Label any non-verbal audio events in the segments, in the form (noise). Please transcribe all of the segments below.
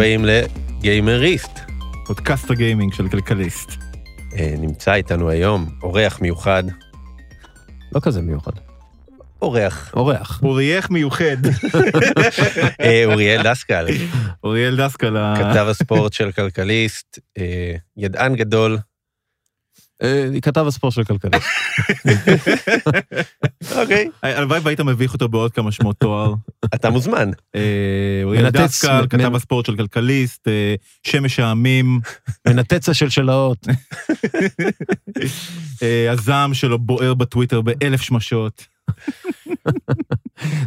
הבאים לגיימריסט. פודקאסט הגיימינג של כלכליסט. אה, נמצא איתנו היום אורח מיוחד, לא כזה מיוחד. אורח, אורח. אורייך מיוחד. (laughs) אה, אוריאל דסקל, אוריאל דסקל, כתב הספורט של כלכליסט, אה, ידען גדול. אה, כתב הספורט של כלכליסט. אוקיי. הלוואי והיית מביך אותו בעוד כמה שמות תואר. אתה מוזמן. אה, אוריאל מנתץ- דסקל, כתב הספורט של כלכליסט, אה, שמש העמים, מנתץ השלשלאות. אה, הזעם שלו בוער בטוויטר באלף שמשות.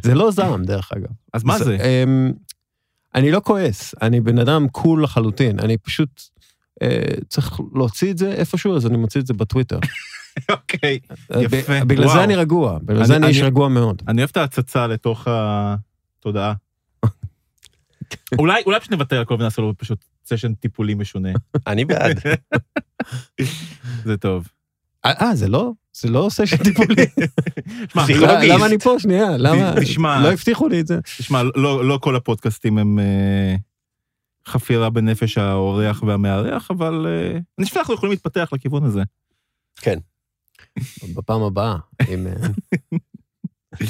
זה לא זעם, דרך אגב. אז מה זה? אמ, אני לא כועס, אני בן אדם קול לחלוטין. אני פשוט אה, צריך להוציא את זה איפשהו, אז אני מוציא את זה בטוויטר. (laughs) אוקיי. אה, יפה, בגלל. זה אני רגוע, בגלל זה אני איש רגוע מאוד. אני אוהב את ההצצה לתוך התודעה. (laughs) אולי אולי פשוט נוותר על הכל ונעשה לו פשוט סשן טיפולי משונה. (laughs) אני בעד. זה טוב. אה, אה, זה לא? זה לא עושה שטיפולי. שמע, פסיכולוגיסט. למה אני פה? שנייה, למה? תשמע. לא הבטיחו לי את זה. תשמע, לא, לא כל הפודקאסטים הם אה, חפירה בנפש האורח והמארח, אבל אה, אני חושב שאנחנו יכולים להתפתח לכיוון הזה. בפעם הבאה. אם, אה, (laughs)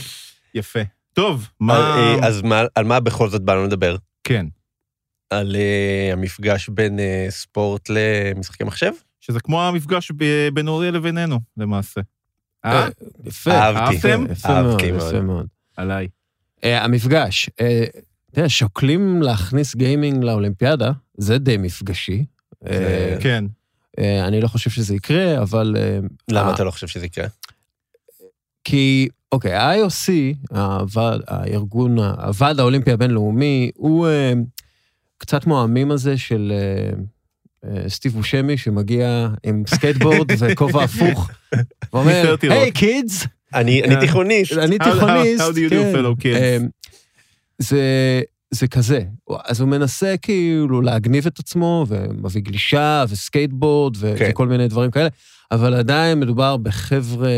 יפה. טוב, מה... אה, אז מה- על מה בכל זאת באנו לדבר? כן, על אה, המפגש בין אה, ספורט למשחקי מחשב? שזה כמו המפגש ב- בין אוריה לבינינו, למעשה. אה? יפה. אהבתי, יפה, יפה אהבתי מאוד. יפה מאוד. עליי. המפגש, אה, יודע, שוקלים להכניס גיימינג לאולימפיאדה, זה די מפגשי. אה, כן. אה, אני לא חושב שזה יקרה, אבל... אה, למה אתה לא חושב שזה יקרה? כי, אוקיי, ה-IOC, הוועד, הארגון, הוועד האולימפי הבינלאומי, הוא קצת כמו המים הזה של סטיב בושמי, שמגיע עם סקייטבורד (laughs) וכובע הפוך, (laughs) ואומר, מיסטר טירות." hey kids, אני אני תיכוניסט. אני תיכוניסט, how do you do, כן. זה, זה כזה. אז הוא מנסה כאילו להגניב את עצמו, ומביא גלישה וסקייטבורד ו- כן. וכל מיני דברים כאלה, אבל עדיין מדובר בחבר'ה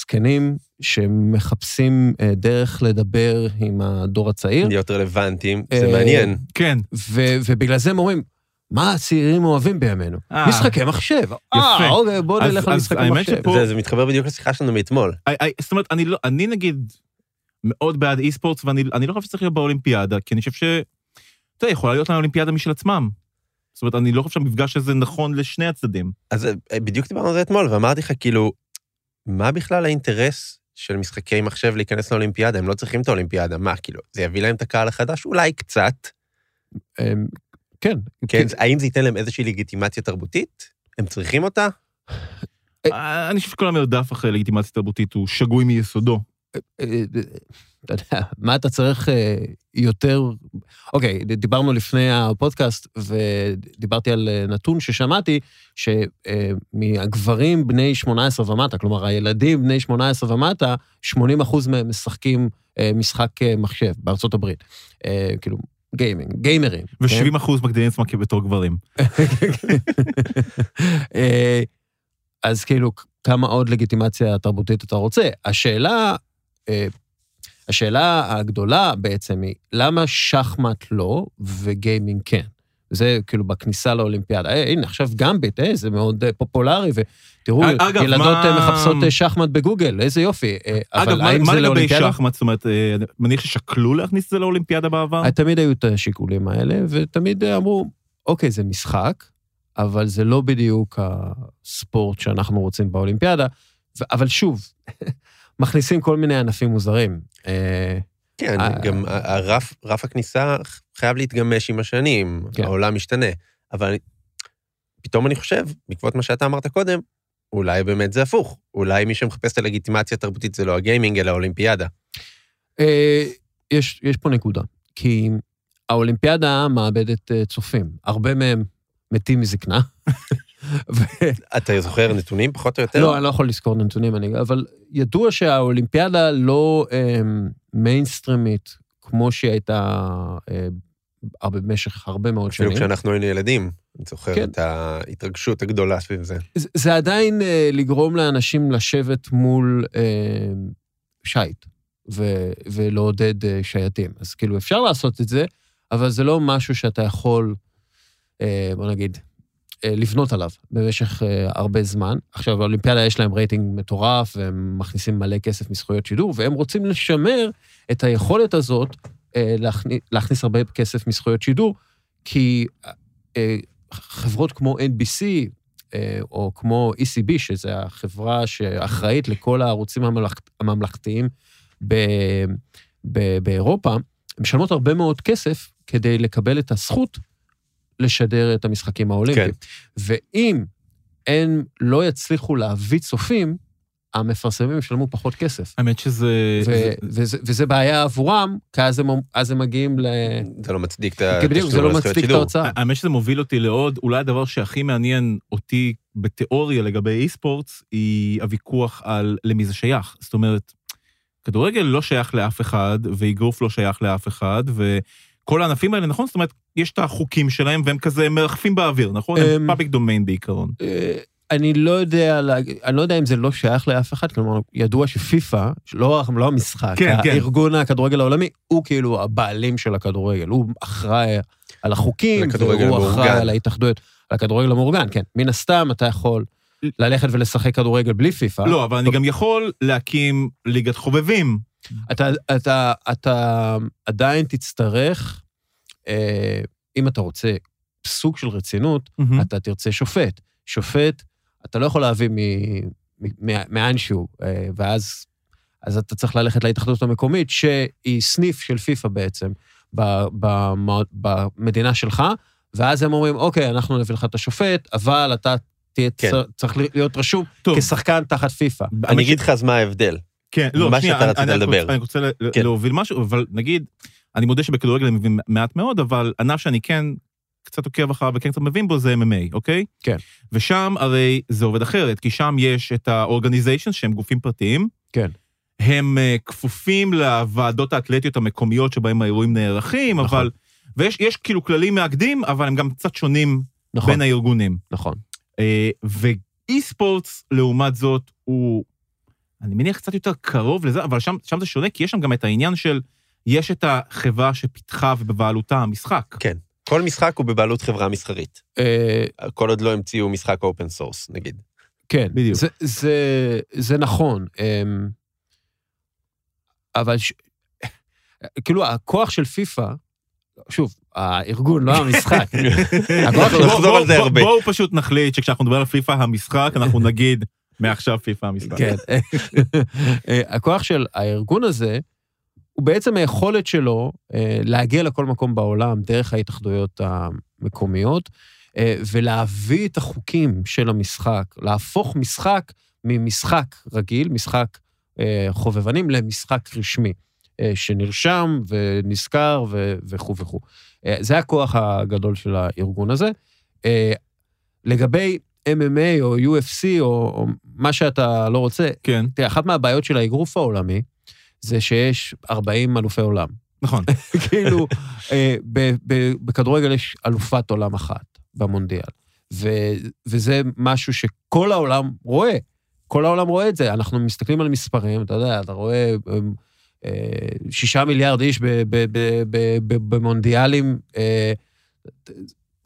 זקנים שמחפשים אה, דרך לדבר עם הדור הצעיר, להיות רלוונטיים, זה אה, מעניין. כן. ו- ובגלל זה הם אומרים, מה הצעירים אוהבים בימינו? אה. משחקי מחשב. אה, אוקיי, בוא אז- נלך למשחקי מחשב. שפה- זה זה מתחבר בדיוק לשיחה שלנו מאתמול. I- I- זאת אומרת, אני לא, אני נגיד מאוד בעד אי ספורטס, ואני אני לא חושב שצריך להיות באולימפיאדה, כי אני חושב ש... אתה יודע, יכולה להיות להם אולימפיאדה משל עצמם. זאת אומרת, אני לא חושב שהמפגש הזה נכון לשני הצדדים. אז אה, בדיוק דיברנו על זה אתמול, ואמרתי לך, כאילו, מה בכלל האינטרס של משחקי מחשב להיכנס לאולימפיאדה? הם לא צריכים את האולימפיאדה, מה, כאילו, זה יביא להם את הקהל החדש? אולי קצת. אמ, כן. כן, האם זה ייתן להם איזושהי לגיטימציה תרבותית? הם צריכים אותה? אה, אני חושב שכל המרדף אחרי לגיטימציה תרבותית הוא שגוי מיסודו. אה, אתה יודע, מה אתה צריך אה, יותר... אוקיי, דיברנו לפני הפודקאסט, ודיברתי על אה, נתון ששמעתי, שמהגברים בני 18 ומטה, כלומר, הילדים בני 18 ומטה, 80 אחוז מהם משחקים אה, משחק אה, מחשב בארצות הברית. אה, כאילו, גיימינג, גיימרים. כן? ו-70 אחוז מגדירים עצמם כבתור גברים. אה, אז כאילו, כמה עוד לגיטימציה תרבותית אתה רוצה? השאלה, אה, השאלה הגדולה בעצם היא, למה שחמט לא וגיימינג כן? זה כאילו בכניסה לאולימפיאדה. אה, הנה, עכשיו גמביט, אה, זה מאוד אה, פופולרי, ותראו, אגב, ילדות מה- אה, מחפשות אה, שחמט בגוגל, איזה יופי. אה, אגב, אבל מה האם מה זה לגבי? שחמט? זאת אומרת, אה, מניח ששקלו להכניס את זה לאולימפיאדה בעבר? אה, תמיד היו את השיקולים האלה, ותמיד אמרו, אוקיי, זה משחק, אבל זה לא בדיוק הספורט שאנחנו רוצים באולימפיאדה. אבל שוב, מכניסים כל מיני ענפים מוזרים. אה, כן, אה, גם הרף רף הכניסה חייב להתגמש עם השנים, כן. העולם משתנה. אבל פתאום אני חושב, בעקבות מה שאתה אמרת קודם, אולי באמת זה הפוך. אולי מי שמחפש את הלגיטימציה התרבותית זה לא הגיימינג, אלא האולימפיאדה. אה, יש, יש פה נקודה, כי האולימפיאדה מאבדת אה, צופים. הרבה מהם מתים מזקנה. (laughs) ו- אתה זוכר נתונים פחות או יותר? לא, אני לא יכול לזכור נתונים, אני, אבל ידוע שהאולימפיאדה לא אה, מיינסטרימית כמו שהיא הייתה אה, במשך הרבה מאוד אפילו שנים. כשאנחנו היינו ילדים, אני זוכר כן. את ההתרגשות הגדולה סביב זה. זה, זה עדיין אה, לגרום לאנשים לשבת מול אה, שייט ו, ולעודד אה, שייטים. אז כאילו, אפשר לעשות את זה, אבל זה לא משהו שאתה יכול, אה, בוא נגיד, לבנות עליו במשך אה, הרבה זמן. עכשיו, באולימפיאדה יש להם רייטינג מטורף, והם מכניסים מלא כסף מזכויות שידור, והם רוצים לשמר את היכולת הזאת אה, להכניס, להכניס הרבה כסף מזכויות שידור, כי אה, חברות כמו NBC, אה, או כמו ECB, שזו החברה שאחראית לכל הערוצים הממלכת, הממלכתיים ב, ב, באירופה, משלמות הרבה מאוד כסף כדי לקבל את הזכות לשדר את המשחקים האולימפיים. כן. ואם הם לא יצליחו להביא צופים, המפרסמים ישלמו פחות כסף. האמת שזה... ו- זה- וזה, וזה בעיה עבורם, כי אז הם, אז הם מגיעים ל... זה לא מצדיק את כי בדיוק, זה התשלום לא מצדיק את. ההוצאה. האמת שזה מוביל אותי לעוד, אולי הדבר שהכי מעניין אותי בתיאוריה לגבי אי-ספורטס, היא הוויכוח על למי זה שייך. זאת אומרת, כדורגל לא שייך לאף אחד, ואגרוף לא שייך לאף אחד, וכל הענפים האלה, נכון? זאת אומרת, יש את החוקים שלהם, והם כזה מרחפים באוויר, נכון? הם אמ, פאבליק דומיין בעיקרון. אה, אני לא יודע, אני לא יודע אם זה לא שייך לאף אחד, כלומר, ידוע שפיפ"א, לא, לא המשחק, כן, כן. הארגון הכדורגל העולמי, הוא כאילו הבעלים של הכדורגל, הוא אחראי על החוקים, והוא. אחראי על ההתאחדויות, על הכדורגל המאורגן, כן. מן הסתם אתה יכול ללכת ולשחק כדורגל בלי פיפ"א. לא, אבל אני גם יכול להקים ליגת חובבים. אתה, אתה, אתה עדיין תצטרך, אה, אם אתה רוצה סוג של רצינות, מהמם. אתה תרצה שופט. שופט, אתה לא יכול להביא מ- מ- מ- מאנשהו, אה, ואז אז אתה צריך ללכת להתאחדות המקומית, שהיא סניף של פיפ"א בעצם, במדינה שלך, ואז הם אומרים, אוקיי, אנחנו נביא לך את השופט, אבל אתה תהיה כן. צר- צריך להיות רשום טוב, כשחקן תחת פיפ"א. אני אגיד לך אז מה ההבדל. כן, לא, מה שנייה, שאתה אני- רצית אני לדבר. רוצה- אני רוצה כן. להוביל משהו, אבל נגיד, אני מודה שבכדורגל אני מבין מעט מאוד, אבל ענף שאני כן קצת עוקב אחריו וכן קצת מבין בו זה MMA, אוקיי? כן. ושם הרי זה עובד אחרת, כי שם יש את ה-organizations שהם גופים פרטיים. כן. הם אה, כפופים לוועדות האתלטיות המקומיות שבהם האירועים נערכים, נכון. אבל... ויש יש כאילו כללים מאגדים, אבל הם גם קצת שונים נכון, בין הארגונים. נכון. אה, ו e-sports, לעומת זאת, הוא, אני מניח, קצת יותר קרוב לזה, אבל שם, שם זה שונה, כי יש שם גם את העניין של, יש את החברה שפיתחה ובבעלותה המשחק. כן. כל משחק הוא בבעלות חברה מסחרית. אה, כל עוד לא המציאו משחק open source, נגיד. כן, בדיוק. זה, זה, זה נכון. אמ, אבל ש... כאילו, הכוח של פיפ"א, שוב, הארגון, לא המשחק. (laughs) נחזור על זה הרבה. בואו פשוט נחליט שכשאנחנו נדבר על פיפ"א המשחק, אנחנו נגיד, מעכשיו פיפ"א המשחק. כן. אה, הכוח של הארגון הזה, הוא בעצם היכולת שלו אה, להגיע לכל מקום בעולם דרך ההתאחדויות המקומיות, אה, ולהביא את החוקים של המשחק, להפוך משחק ממשחק רגיל, משחק חובבנים, למשחק רשמי, שנרשם ונזכר וכו' וכו'. זה הכוח הגדול של הארגון הזה. לגבי MMA או UFC או, או מה שאתה לא רוצה, כן, תראה, אחת מהבעיות של האגרוף העולמי זה שיש 40 אלופי עולם. נכון. (laughs) כאילו, אה, בכדורגל יש אלופת עולם אחת במונדיאל, ו- וזה משהו שכל העולם רואה. כל העולם רואה את זה. אנחנו מסתכלים על מספרים, אתה יודע, אתה רואה אמ, אה, שישה מיליארד איש במונדיאלים, אה,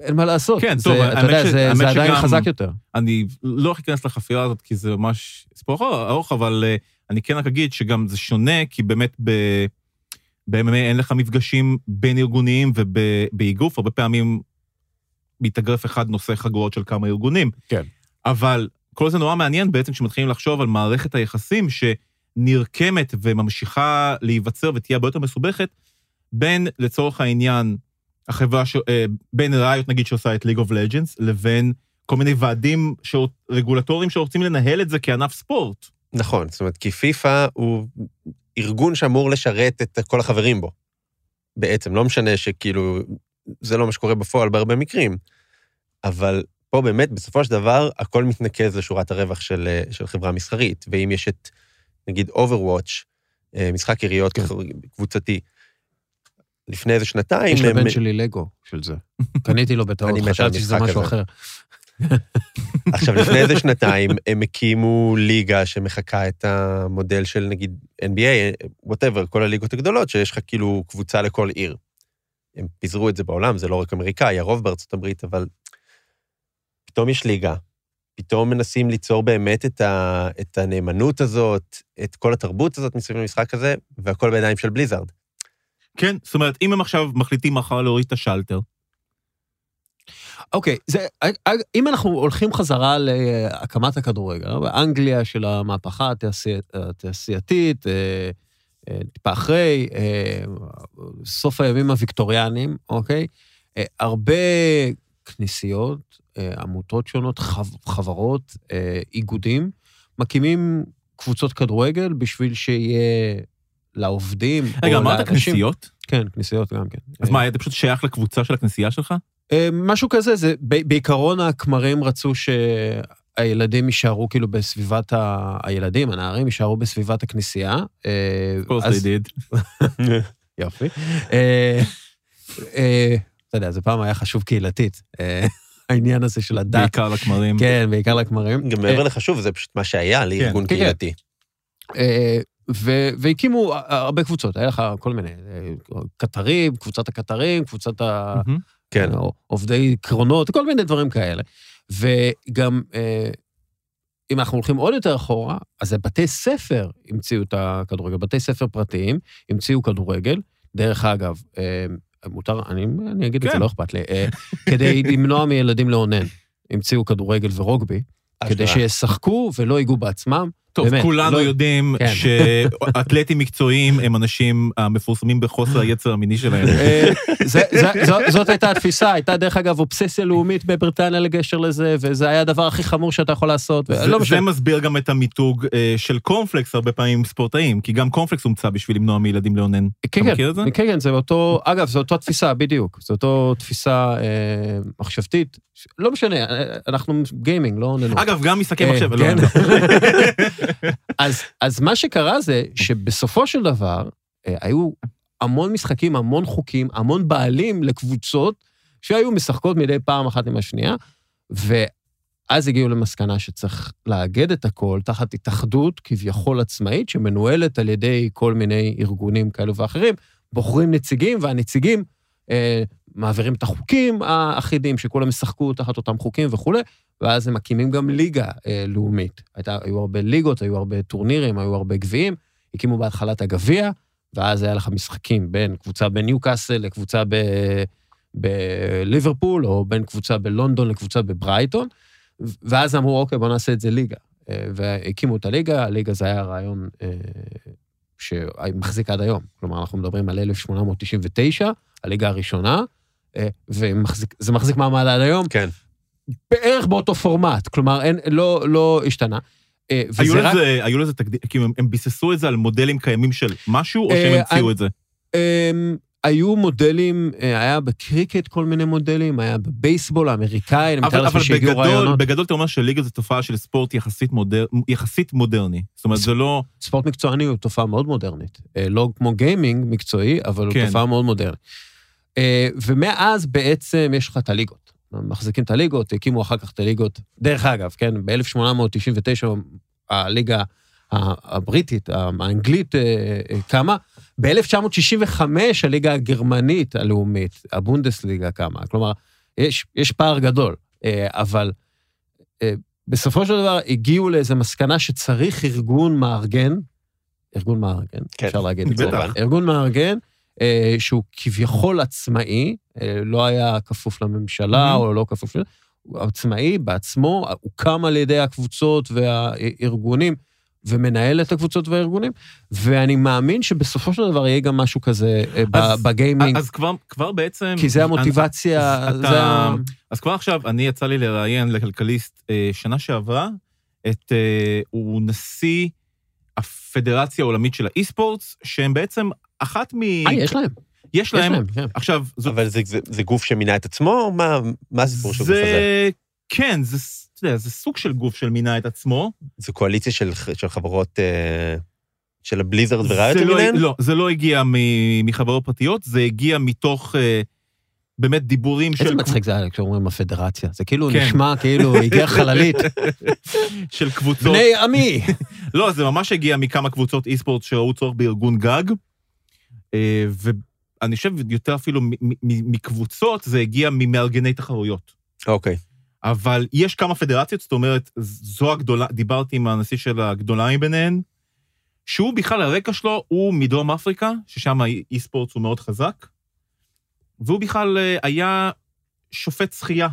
אין מה לעשות. כן, זה, טוב, אתה יודע, ש- זה, זה עדיין שגם- חזק יותר. אני לא הולך להיכנס לחפירה הזאת, כי זה ממש סיפור ארוך- אבל אה, אני כן רק אגיד שגם זה שונה, כי באמת ב... ב-MMA אין לך מפגשים בין ארגוניים ובאגרוף, הרבה פעמים מתאגרף אחד נושא חגורות של כמה ארגונים. כן. אבל כל זה נורא מעניין בעצם כשמתחילים לחשוב על מערכת היחסים שנרקמת וממשיכה להיווצר ותהיה הרבה יותר מסובכת, בין, לצורך העניין, החברה, ש... אה, בין ראיות, נגיד, שעושה את League of Legends, לבין כל מיני ועדים ש... רגולטוריים שרוצים לנהל את זה כענף ספורט. נכון, זאת אומרת, כי פיפ"א הוא ארגון שאמור לשרת את כל החברים בו. בעצם, לא משנה שכאילו, זה לא מה שקורה בפועל בהרבה מקרים, אבל פה באמת, בסופו של דבר, הכל מתנקז לשורת הרווח של, אה, של חברה מסחרית. ואם יש את, נגיד, Overwatch, אה, משחק יריות כן. קבוצתי, לפני איזה שנתיים, יש הם- לבן שלי לגו של זה. (laughs) קניתי לו בטעות, חשבתי שזה משהו. אחר. (laughs) עכשיו, לפני איזה שנתיים, הם הקימו ליגה שמחקה את המודל של נגיד NBA, whatever, כל הליגות הגדולות, שיש לך כאילו קבוצה לכל עיר. הם פיזרו את זה בעולם, זה לא רק אמריקאי, הרוב בארצות הברית, אבל פתאום יש ליגה, פתאום מנסים ליצור באמת את, ה, את הנאמנות הזאת, את כל התרבות הזאת מסביב למשחק הזה, והכל בידיים של Blizzard. כן, זאת אומרת, אם הם עכשיו מחליטים מחר להוריד את השלטר, אוקיי, זה, אם אנחנו הולכים חזרה להקמת הכדורגל, באנגליה של המהפכה התעשי- התעשייתית, אה, אה, טיפה אחרי, אה, סוף הימים הוויקטוריאניים, אוקיי? אה, הרבה כנסיות, אה, עמותות שונות, חב- חברות, אה, איגודים, מקימים קבוצות כדורגל בשביל שיהיה לעובדים, רגע, אמרת כנסיות? כן, כנסיות גם כן. אז מה, אתה פשוט שייך לקבוצה של הכנסייה שלך? אה, משהו כזה, זה ב- בעיקרון הכמרים רצו שהילדים יישארו כאילו בסביבת ה... הילדים, הנערים יישארו בסביבת הכנסייה. אה, of course אז- they did. (laughs) יופי. אה, אתה יודע, זה פעם היה חשוב קהילתית, העניין הזה של הדת. בעיקר לכמרים. כן, בעיקר לכמרים. גם מעבר לחשוב, זה פשוט מה שהיה לארגון כן, כן. קהילתי. אה, ו- והקימו הרבה קבוצות, היה לך כל מיני, אה, קטרים, קבוצת הקטרים, קבוצת ה... מהמם. כן. או עובדי קרונות, כל מיני דברים כאלה. וגם, אה, אם אנחנו הולכים עוד יותר אחורה, אז בתי ספר המציאו את הכדורגל, בתי ספר פרטיים המציאו כדורגל. דרך אגב, אה, מותר, אני, אני אגיד את זה, כן. לא אכפת לי, אה, כדי למנוע מילדים לאונן, המציאו כדורגל ורוגבי, כדי. שישחקו ולא ייגעו בעצמם. טוב, באמת, כולנו לא- יודעים כן. שאתלטים מקצועיים הם אנשים המפורסמים בחוסר (laughs) היצר המיני שלהם. אה, זה- זה- זו- זאת הייתה התפיסה, הייתה דרך אגב אובססיה לאומית בבריטניה לגשר לזה, וזה היה הדבר הכי חמור שאתה יכול לעשות, זה- ולא זה. מסביר גם את המיתוג אה, של קורנפלקס הרבה פעמים עם ספורטאים, כי גם קורנפלקס הומצא בשביל למנוע מילדים לאונן. כן, אתה כן, מכיר את זה? כן, כן, זה אותו, אגב, זו אותה תפיסה, בדיוק. זו אותו תפיסה אה, מחשבתית. לא משנה, אה, אנחנו גיימינג, לא ננו. אגב, גם משחקי אה, (laughs) אז, אז מה שקרה זה שבסופו של דבר, אה, היו המון משחקים, המון חוקים, המון בעלים לקבוצות שהיו משחקות מדי פעם אחת עם השנייה, ואז הגיעו למסקנה שצריך לאגד את הכל תחת התאחדות כביכול עצמאית, שמנוהלת על ידי כל מיני ארגונים כאלו ואחרים, בוחרים נציגים, והנציגים אה, מעבירים את החוקים האחידים, שכולם ישחקו תחת אותם חוקים וכולי, ואז הם מקימים גם ליגה אה, לאומית. הייתה, היו הרבה ליגות, היו הרבה טורנירים, היו הרבה גביעים. הקימו בהתחלה את הגביע, ואז היה לך משחקים בין קבוצה בניוקאסל לקבוצה. בליברפול, או בין קבוצה בלונדון לקבוצה בברייטון, ואז אמרו, אוקיי, בואו נעשה את זה ליגה. אה, והקימו את הליגה, הליגה זה היה רעיון אה, שמחזיק עד היום. כלומר, אנחנו מדברים על 1899, הליגה הראשונה, וזה מחזיק מעמד עד היום. כן. בערך באותו פורמט, כלומר, אין, לא, לא השתנה. אה, היו וזה רק- לזה, היו לזה תקדים, כאילו הם- הם ביססו את זה על מודלים קיימים של משהו, או שהם אה, המציאו אני- את זה? אמ, היו מודלים, אה, היה בקריקט כל מיני מודלים, היה בבייסבול האמריקאי, אני מתאר אבל, לעצמי אבל שהגיעו בגדול, רעיונות. בגדול אתה אומר שליגה זה תופעה של ספורט יחסית, מודר, יחסית מודרני. זאת אומרת, זה לא... ספורט מקצועני הוא תופעה מאוד מודרנית. אה, לא כמו גיימינג מקצועי, אבל הוא כן. תופעה מאוד מודרנית. אה, ומאז בעצם יש לך את הליגות. מחזיקים את הליגות, הקימו אחר כך את הליגות. דרך אגב, כן, ב-1899 הליגה הבריטית, האנגלית אה, אה, קמה. ב-1965 הליגה הגרמנית הלאומית, הבונדסליגה קמה. כלומר, יש, יש פער גדול, אבל בסופו של דבר הגיעו לאיזו מסקנה שצריך ארגון מארגן, ארגון מארגן, כן, אפשר להגיד את זה. ארגון מארגן, שהוא כביכול עצמאי, אה, לא היה כפוף לממשלה Mhm. או לא כפוף, הוא עצמאי בעצמו, הוא קם על ידי הקבוצות והארגונים, ומנהל את הקבוצות והארגונים, ואני מאמין שבסופו של דבר יהיה גם משהו כזה אה, אז- בגיימינג, אז כבר, כבר בעצם... כי זה המוטיבציה, אתה- זה ה... אז כבר עכשיו, אני יצא לי לראיין לכלכליסט אה, שנה שעברה, את, אה, הוא נשיא הפדרציה העולמית של האי-ספורטס, שהם בעצם אחת מ... אה, יש להם, יש יש להם. כן. עכשיו, זאת אבל זה, זה, זה גוף שמינה את עצמו, או מה, מה הסיפור של הגוף הזה? זה... כן, זה, אתה יודע, זה סוג של גוף של מינה את עצמו. זו קואליציה של, של חברות, אה, של הבליזרד וריוט זה לא, למיניהן? לא, זה לא הגיע מ- מחברות פרטיות, זה הגיע מתוך אה, באמת דיבורים איזה של, מצחיק זה היה כשאומרים הפדרציה, זה כאילו כן. נשמע כאילו הגיע חללית, (laughs) של קבוצות. בני עמי. (laughs) לא, זה ממש הגיע מכמה קבוצות אי-ספורט שראו צורך בארגון גג, אה, אני חושב יותר אפילו מקבוצות, זה הגיע ממארגני תחרויות. אוקיי. אבל יש כמה פדרציות, זאת אומרת, זו הגדולה, דיברתי עם הנשיא של הגדולה מביניהן, שהוא בכלל, הרקע שלו הוא מדרום אפריקה, ששם האי ספורט הוא מאוד חזק, והוא בכלל אה, היה שופט שחייה.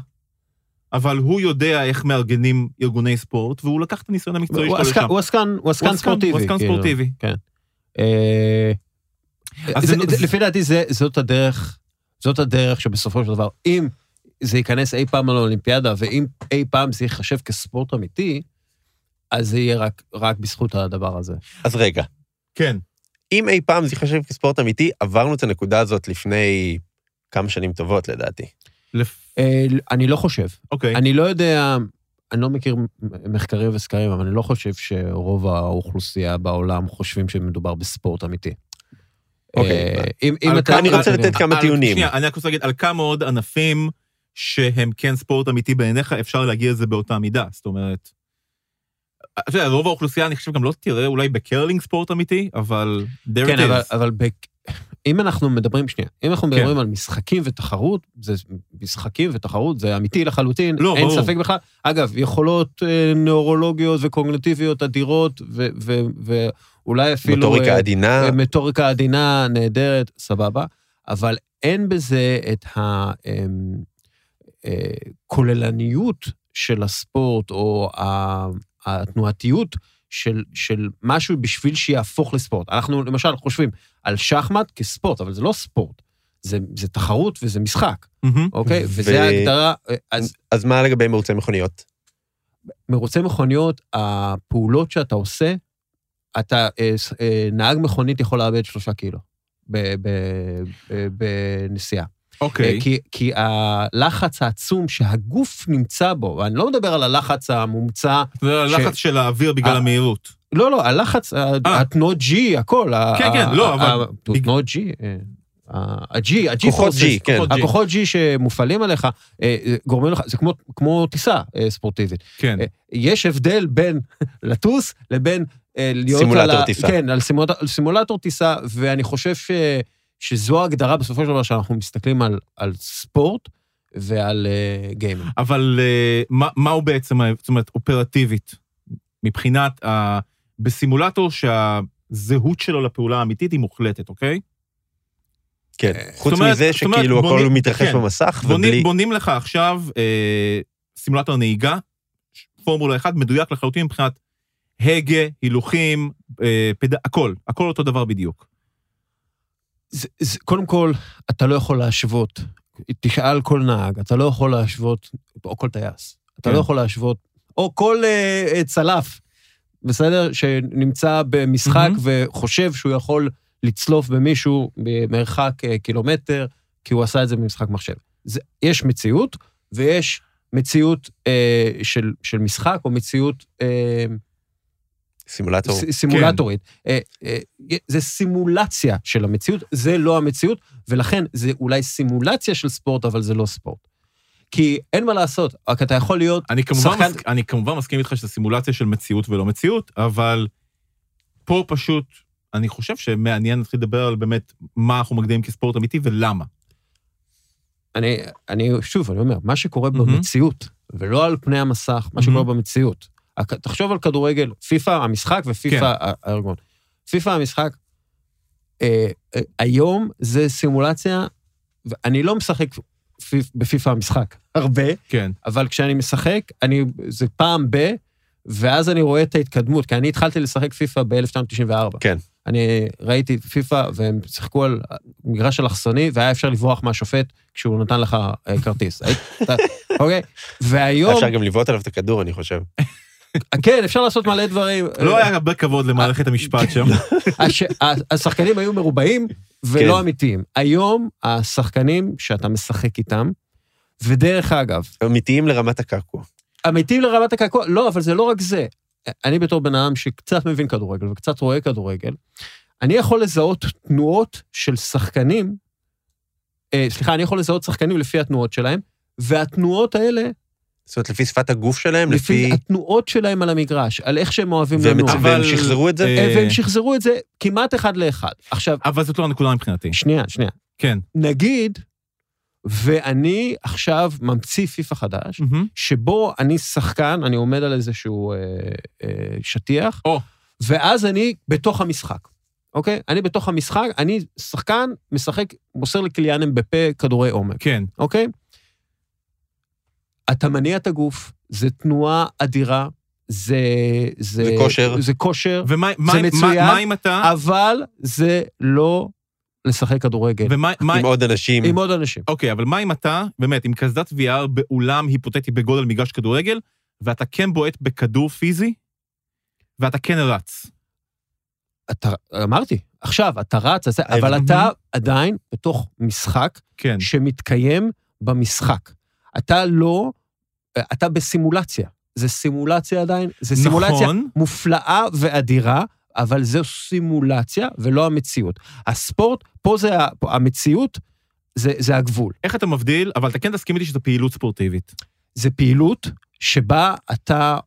אבל הוא יודע איך מארגנים ארגוני ספורט, והוא לקח את הניסיון המקצועי שלו לשם. הוא עסקן- הוא עסקן ספורטיבי. הוא עסקן כאילו. ספורטיבי. אה, אז זה- זה- זה- לפי דעתי זה- זאת הדרך, זאת הדרך שבסופו של דבר, אם זה ייכנס אי פעם לאולימפיאדה, ואם אי פעם זה ייחשב כספורט אמיתי, אז זה יהיה רק, רק בזכות הדבר הזה. אז רגע, כן. אם אי פעם זה ייחשב כספורט אמיתי, עברנו את הנקודה הזאת לפני כמה שנים טובות, לדעתי. לפ- אה, אני לא חושב. אוקיי. אני לא יודע, אני לא מכיר מחקרים וסקרים, אבל אני לא חושב שרוב האוכלוסייה בעולם חושבים שמדובר בספורט אמיתי. אוקיי. אה, אם- אתה- אני רוצה לתת כמה על- טיעונים. שנייה, אני רק רוצה להגיד, על כמה עוד ענפים שהם כן ספורט אמיתי בעיניך, אפשר להגיע לזה באותה מידה. זאת אומרת, אתה יודע, רוב האוכלוסייה, אני חושב, גם לא תראה אולי בקרלינג ספורט אמיתי, אבל כן, אבל. אם אנחנו מדברים, שנייה, אם אנחנו כן. מדברים על משחקים ותחרות, זה משחקים ותחרות, זה אמיתי לחלוטין, לא, אין ברור. ספק בכלל. אגב, יכולות אה, נוירולוגיות וקוגנטיביות אדירות, ו- ו- ואולי אפילו... מוטוריקה אה, עדינה, אה, מוטוריקה עדינה, נהדרת, סבבה, אבל אין בזה את הכוללניות של הספורט, או התנועתיות של, של משהו בשביל שיהפוך לספורט. אנחנו למשל חושבים על שחמט כספורט, אבל זה לא ספורט. זה, זה תחרות וזה משחק, מהמם. אוקיי? ו- וזה ההגדרה, אה, אז אז מה לגבי מרוצי מכוניות? מרוצי מכוניות, הפעולות שאתה עושה, אתה, אה, אה, נהג מכונית יכול לאבד שלושה קילו בנסיעה. אוקיי. אה, כי, כי הלחץ העצום שהגוף נמצא בו, ואני לא מדבר על הלחץ המומצא, זה הלחץ של האוויר בגלל אה, המהירות. לא, לא, הלחץ, ה- אה. התנועות G, הכל. ה- כן, כן, ה- לא, ה- אבל- ה- תנועות G, ה-G, ה-G כוחות G, כן. הכוחות G שמופעלים עליך, גורמים לך, זה כמו, כמו טיסה ספורטיבית. כן. יש הבדל בין (laughs) לטוס לבין להיות סימולטור על ה... טיסה. כן, על סימולטור, על סימולטור טיסה, ואני חושב ש, שזו ההגדרה בסופו של דבר שאנחנו מסתכלים על, על ספורט ועל uh, גיימינג. אבל אה, מה, מה הוא בעצם, זאת אומרת, אופרטיבית, מבחינת, ה... בסימולטור שהזהות שלו לפעולה האמיתית היא מוחלטת, אוקיי? כן. אה, חוץ אומרת- מזה זאת אומרת, שכאילו הכל בונים- מתרחש כן. במסך, בונים, ובלי... בונים לך עכשיו אה, סימולטור נהיגה, פורמולה 1, מדויק לחלוטין מבחינת הגה, הילוכים, אה, פד... הכל, הכל אותו דבר בדיוק. זה, זה, קודם כל, אתה לא יכול להשוות, תשאל כל נהג, אתה לא יכול להשוות, או כל טייס, אתה כן. לא יכול להשוות, או כל uh, צלף, בסדר? שנמצא במשחק מהמם. וחושב שהוא יכול לצלוף במישהו במרחק uh, קילומטר, כי הוא עשה את זה במשחק מחשב. זה, יש מציאות, ויש מציאות uh, של, של משחק, או מציאות uh, סימולטור. ס- סימולטורית. אה, אה, זה סימולציה של המציאות, זה לא המציאות, ולכן זה אולי סימולציה של ספורט, אבל זה לא ספורט. כי אין מה לעשות, רק אתה יכול להיות אני כמובן, שחקן... מס... אני כמובן מסכים איתך שזה סימולציה של מציאות ולא מציאות, אבל פה פשוט, אני חושב שמעניין להתחיל לדבר על באמת מה אנחנו מגדירים כספורט אמיתי ולמה. אני, אני, שוב, אני אומר, מה שקורה מהמם. במציאות, ולא על פני המסך, מה שקורה במציאות. תחשוב על כדורגל, פיפא המשחק ופיפא כן. הארגון. פיפא המשחק, אה, אה, היום זה סימולציה, ואני לא משחק פיפ- בפיפא המשחק (laughs) הרבה, כן. אבל כשאני משחק, אני, זה פעם ב... ואז אני רואה את ההתקדמות, כי אני התחלתי לשחק פיפא ב-1994. כן. אני ראיתי פיפא, והם שיחקו על מגרש אלכסוני, והיה אפשר לברוח מהשופט כשהוא נתן לך אה, כרטיס. (laughs) אוקיי? והיום, אפשר גם לבעוט עליו את הכדור, אני חושב. (laughs) כן, אפשר לעשות מלא דברים. לא היה הרבה כבוד למערכת המשפט שם. (laughs) הש... ה- השחקנים היו מרובעים ולא כן. אמיתיים. היום, השחקנים שאתה משחק איתם, ודרך אגב, אמיתיים לרמת הקעקוע. אמיתיים לרמת הקעקוע, לא, אבל זה לא רק זה. אני בתור בן אדם שקצת מבין כדורגל וקצת רואה כדורגל, אני יכול לזהות תנועות של שחקנים, אה, סליחה, אני יכול לזהות שחקנים לפי התנועות שלהם, והתנועות האלה, זאת אומרת, לפי שפת הגוף שלהם, לפי לפי... התנועות שלהם על המגרש, על איך שהם אוהבים והם לנוע. והם שחזרו את זה? אה, אה, והם שחזרו את זה כמעט אחד לאחד. עכשיו, אבל זאת לא הנקודה מבחינתי. שנייה, שנייה. כן. נגיד, ואני עכשיו ממציא פיפא חדש, מהמם. שבו אני שחקן, אני עומד על איזשהו אה, אה, שטיח, או. ואז אני בתוך המשחק, אוקיי? אני בתוך המשחק, אני שחקן, משחק, מוסר לקליאנם בפה כדורי עומק, כן. אוקיי? אתה מניע את הגוף, זה תנועה אדירה, זה... זה, זה כושר. זה כושר, ומה מה- זה מה- מצוין, מה אם אתה... אבל זה לא לשחק כדורגל. ומה... מה- עם עוד אנשים. עם עוד אנשים. אוקיי, אבל מה אם אתה, באמת, עם קסדת VR באולם היפותטי בגודל מגרש כדורגל, ואתה כן בועט בכדור פיזי, ואתה כן רץ. אתה, אמרתי, עכשיו, אתה רץ, אז זה- ההבדל- אבל אתה עדיין בתוך משחק כן. שמתקיים במשחק. אתה לא, אתה בסימולציה. זה סימולציה עדיין, זה סימולציה נכון. מופלאה ואדירה, אבל זו סימולציה ולא המציאות. הספורט, פה זה, המציאות, זה, זה הגבול. איך אתה מבדיל, אבל אתה כן תסכים איתי שזו פעילות ספורטיבית. זה פעילות שבה אתה,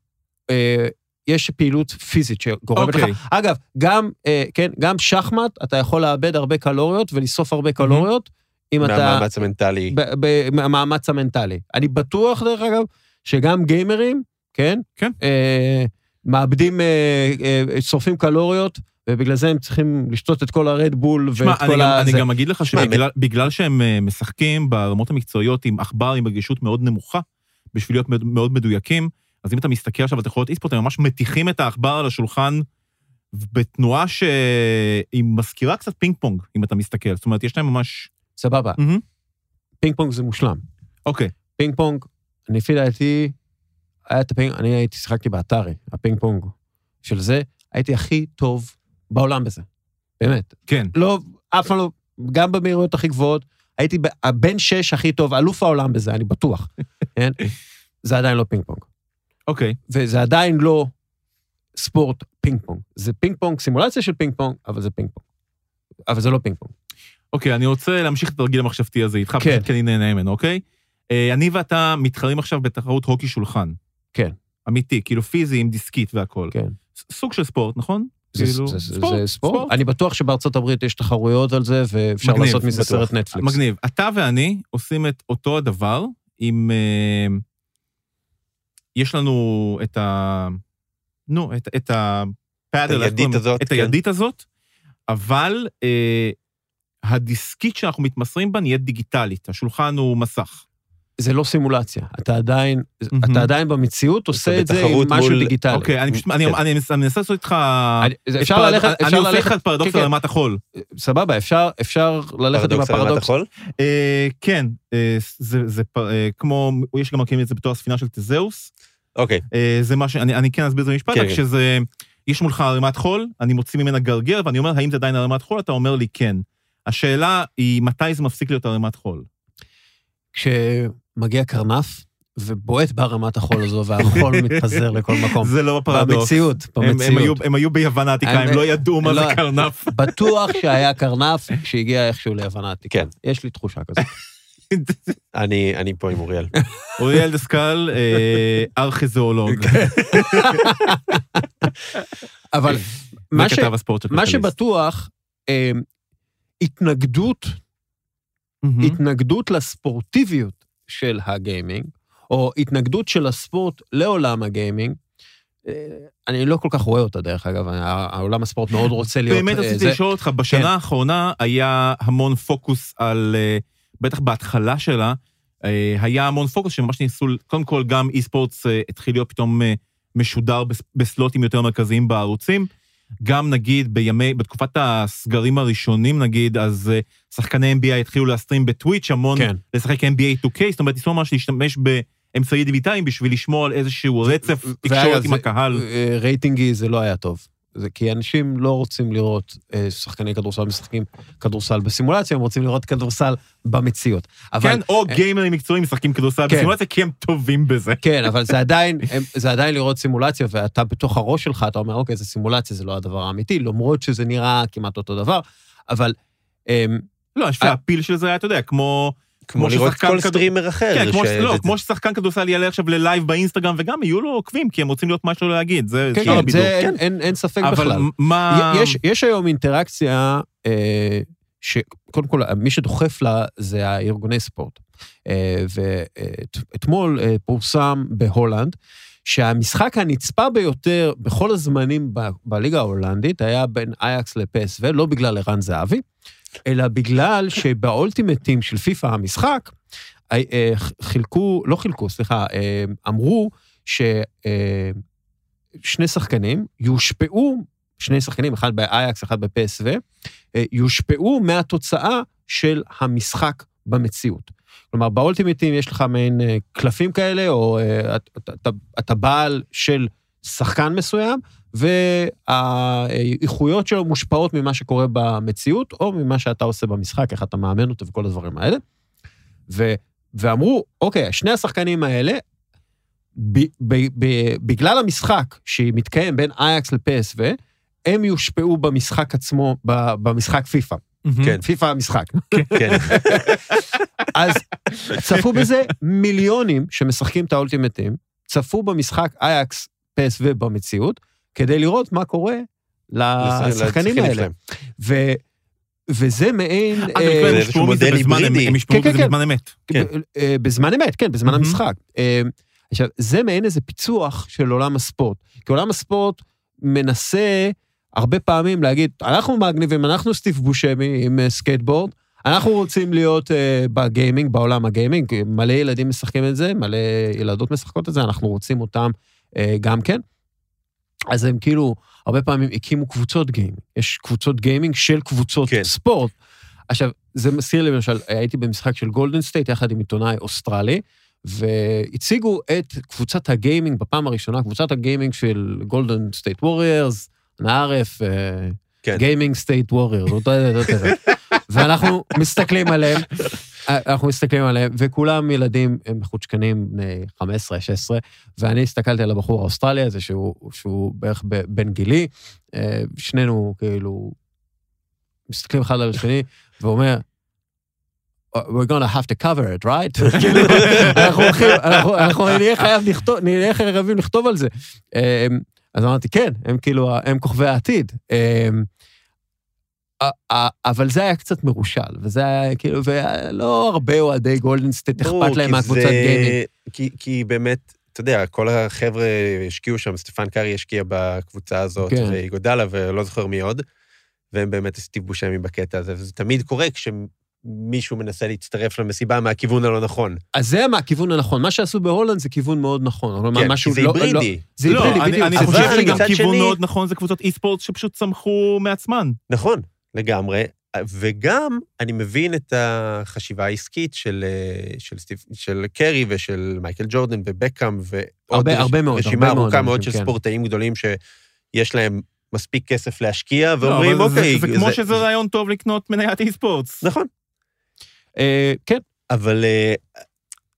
אה, יש פעילות פיזית שגורמת אוקיי. לך. אגב, גם, אה, כן, גם שחמט, אתה יכול לאבד הרבה קלוריות ולשרוף הרבה קלוריות, אם אתה... מהמאמץ המנטלי. מהמאמץ המנטלי. אני בטוח, דרך אגב, שגם גיימרים, כן? כן. אה, מאבדים, אה, אה, שורפים קלוריות, ובגלל זה הם צריכים לשתות את כל הרד בול שמע, ואת אני כל גם- ה... אני. גם אגיד לך שבגלל בגלל שהם אה, משחקים ברמות המקצועיות עם עכבר עם רגישות מאוד נמוכה, בשביל להיות מאוד- מאוד מדויקים, אז אם אתה מסתכל עכשיו על תחרויות e-sport, הם ממש מטיחים את העכבר על השולחן בתנועה שהיא מזכירה קצת פינג פונג, אם אתה מסתכל. זאת אומרת, יש להם ממש... סבבה. מהמם. פינג פונג זה מושלם. אוקיי. פינג פונג, לפי דעתי, היה את הפינג, אני הייתי, שיחקתי ב Atari, הפינג פונג של זה, הייתי הכי טוב בעולם בזה. באמת. כן. לא, אף פעם לא, גם במהירויות הכי גבוהות, הייתי הבן שש הכי טוב, אלוף העולם בזה, אני בטוח. (laughs) כן? זה עדיין לא פינג פונג. אוקיי. וזה עדיין לא ספורט פינג פונג. זה פינג פונג, סימולציה של פינג פונג, אבל זה פינג פונג. אבל זה לא פינג פונג. אוקיי, אני רוצה להמשיך את התרגיל המחשבתי הזה איתך, כן. פשוט כי אני נהנה ממנו, אוקיי? אה, אני ואתה מתחרים עכשיו בתחרות הוקי שולחן. כן. אמיתי, כאילו פיזי עם דיסקית והכול. כן. סוג של ספורט, נכון? זה, כאילו, זה, זה, זה ספורט. אני בטוח שבארצות הברית יש תחרויות על זה, ואפשר מגניב, לעשות מזה בטוח. סרט נטפליקס. מגניב. אתה ואני עושים את אותו הדבר עם... אה, יש לנו את ה... נו, את, את ה paddle, את? הידית הזאת, את כן. הידית הזאת, אבל אה, הדיסקית שאנחנו מתמסרים בה נהיית דיגיטלית, השולחן הוא מסך. זה לא סימולציה. אתה עדיין, מהמם. אתה עדיין במציאות עושה את זה עם משהו מול- דיגיטלי. אוקיי, אני פשוט, אני, כן. אני, אני מנסה לעשות איתך... אני- אפשר פרד- ללכת, אני אפשר עושה ללכת, לך את פרדוקס כן, על כן. רמת החול. סבבה, אפשר, אפשר ללכת עם פרדוקס על רמת הפרדוקס. החול? אה, כן, אה, זה, זה פ- אה, כמו, יש גם מכירים את זה בתור הספינה של תזהוס. אוקיי. אה, זה מה ש... אני, אני כן אסביר את זה במשפט, כן, רק כן. שזה... יש מולך ערימת חול, אני מוציא ממנה גרגר, ואני אומר, האם זה עדיין ערימת חול? אתה אומר לי, כן. השאלה היא, מתי זה מפסיק להיות ערימת חול? כשמגיע קרנף ובועט בערמת החול הזו, והחול (laughs) מתפזר לכל מקום. זה לא הפרדוקס. במציאות, הם, הם, היו, במציאות. הם היו ביוון העתיקה, הם- הם לא ידעו מה זה לא- קרנף. (laughs) בטוח שהיה קרנף שהגיע איכשהו ליוון העתיקה. כן. יש לי תחושה כזאת. (laughs) אני אני פה עם אוריאל. אוריאל דסקל, אה, ארכיזואולוג. אבל מה זה ש- מה. שבטוח, אה, התנגדות, מהמם. התנגדות לספורטיביות של הגיימינג, או התנגדות של הספורט לעולם הגיימינג, אה, אני לא כל כך רואה אותה, דרך אגב, ה- העולם הספורט מאוד רוצה להיות... באמת אה, רציתי זה- לשאול אותך, בשנה כן. האחרונה היה המון פוקוס על, אה, בטח בהתחלה שלה, אה, היה המון פוקוס שממש ניסו, קודם כל גם אי ספורטס אה, התחיל להיות פתאום אה, משודר בס- בסלוטים יותר מרכזיים בערוצים. גם נגיד בימי, בתקופת הסגרים הראשונים נגיד, אז אה, שחקני NBA התחילו להסטרים בטוויץ' המון, כן. לשחק NBA 2K, זאת אומרת, ניסו ממש להשתמש באמצעי דיגיטליים בשביל לשמור על איזשהו רצף תקשורת עם הקהל. אה, רייטינגי זה לא היה טוב. זה כי אנשים לא רוצים לראות אה, שחקני כדורסל משחקים כדורסל בסימולציה, הם רוצים לראות כדורסל במציאות. אבל, כן, או גיימרים מקצועיים משחקים כדורסל כן. בסימולציה, כי הם טובים בזה. כן, אבל זה עדיין, (laughs) הם- זה עדיין לראות סימולציה, ואתה בתוך הראש שלך, אתה אומר, אוקיי, זה סימולציה, זה לא הדבר האמיתי, למרות שזה נראה כמעט אותו דבר, אבל... אמ, לא, אני חושב שה feel של זה היה, אתה יודע, כמו... כמו לראות כל streamer אחר. כן, כמו ש- לא, זה- כמו ששחקן כדורסל יעלה עכשיו ל live ב Instagram, וגם יהיו לו עוקבים, כי הם רוצים להיות לו להגיד, זה כן, שאר כן. זה אין- אין אין ספק אבל בכלל. מה... יש, יש היום אינטראקציה אה, שקודם כל, מי שדוחף לה זה הארגוני ספורט. אה, ואתמול אה, פורסם בהולנד, שהמשחק הנצפה ביותר בכל הזמנים ב- בליגה ההולנדית היה בין Ajax ל PSV, לא בגלל ערן זהבי, אלא בגלל שבאולטימטים של פיפ"א המשחק, אה, אה, חילקו, לא חילקו, סליחה, אה, אמרו ששני שחקנים יושפעו, שני שחקנים, אחד באייקס, אחד בפסו, יושפעו מהתוצאה של המשחק במציאות. כלומר, באולטימטים יש לך מעין קלפים כאלה, או אתה- אתה- אתה בעל של שחקן מסוים, והאיכויות שלו מושפעות ממה שקורה במציאות, או ממה שאתה עושה במשחק, איך אתה מאמן אותו וכל הדברים האלה. ו, ואמרו, אוקיי, שני השחקנים האלה, ב, ב, ב, בגלל המשחק שמתקיים בין אייקס לפסו, הם יושפעו במשחק עצמו, במשחק פיפא. כן. פיפא המשחק. כן. (laughs) אז צפו בזה מיליונים שמשחקים את האולטימטים, צפו במשחק אייקס, פס ובמציאות, כדי לראות מה קורה לשחקנים האלה. ו, וזה מעין... אה, אה, מודל בזמן היברידי. אמת, הם יושפעו כן, מזה כן, בזמן אמת. כן. ב- אה, בזמן אמת, כן, בזמן. המשחק. אה, עכשיו, זה מעין איזה פיצוח של עולם הספורט. כי עולם הספורט מנסה הרבה פעמים להגיד, אנחנו מגניבים, אנחנו סטיב בושמי עם אה, סקייטבורד, אנחנו רוצים להיות אה, בגיימינג, בעולם הגיימינג, מלא ילדים משחקים את זה, מלא ילדות משחקות את זה, אנחנו רוצים אותם אה, גם כן. אז הם כאילו, הרבה פעמים הקימו קבוצות גיימינג. יש קבוצות גיימינג של קבוצות כן. ספורט. עכשיו, זה מזכיר לי, למשל, הייתי במשחק של גולדן סטייט יחד עם עיתונאי אוסטרלי, והציגו את קבוצת הגיימינג בפעם הראשונה, קבוצת הגיימינג של גולדן סטייט ווריירס, נערף, כן. גיימינג סטייט ווריירס, ואנחנו מסתכלים עליהם, אנחנו מסתכלים עליהם, וכולם ילדים מחוצ'קנים בני 15, 16, ואני הסתכלתי על הבחור האוסטרלי הזה, שהוא, שהוא בערך בן גילי, אה, שנינו כאילו מסתכלים אחד על השני, ואומר, we're gonna have to cover it, right? (laughs) כאילו, אנחנו אנחנו- נהיה חייב לכתוב, נהיה חייבים לכתוב על זה. אה, אז אמרתי, כן, הם כאילו, הם כוכבי העתיד. א- א- אבל זה היה קצת מרושל, וזה היה כאילו, ולא הרבה אוהדי גולדן סטייט אכפת להם כי מהקבוצת זה- גיימינג. כי, כי באמת, אתה יודע, כל החבר'ה השקיעו שם, סטפן קארי השקיע בקבוצה הזאת, כן. ואיגואדלה, ולא זוכר מי עוד, והם באמת סטיב בושמי בקטע הזה, וזה תמיד קורה כשמישהו מנסה להצטרף למסיבה מהכיוון הלא נכון. אז זה מהכיוון הנכון. מה שעשו בהולנד זה כיוון מאוד נכון. כן, כי משהו זה לא- היברידי. לא- זה לא, היברידי, אני- בדיוק. אני זה חושב שגם כיוון שני- מאוד נכון זה קבוצות אי-ספורט שפשוט צמחו מעצמן. נכון, לגמרי. וגם אני מבין את החשיבה העסקית של, אה, של, סטיב, של קרי ושל מייקל ג'ורדן ובקאם ועוד הרבה- רש- הרבה מאוד, רשימה הרבה מאוד ארוכה מאוד אנשים, של כן. ספורטאים גדולים שיש להם מספיק כסף להשקיע, לא, ואומרים, אבל זה- אוקיי... זה כמו שזה רעיון טוב לקנות מניית אי-ספורטס. נכון. אה, כן, אבל אה,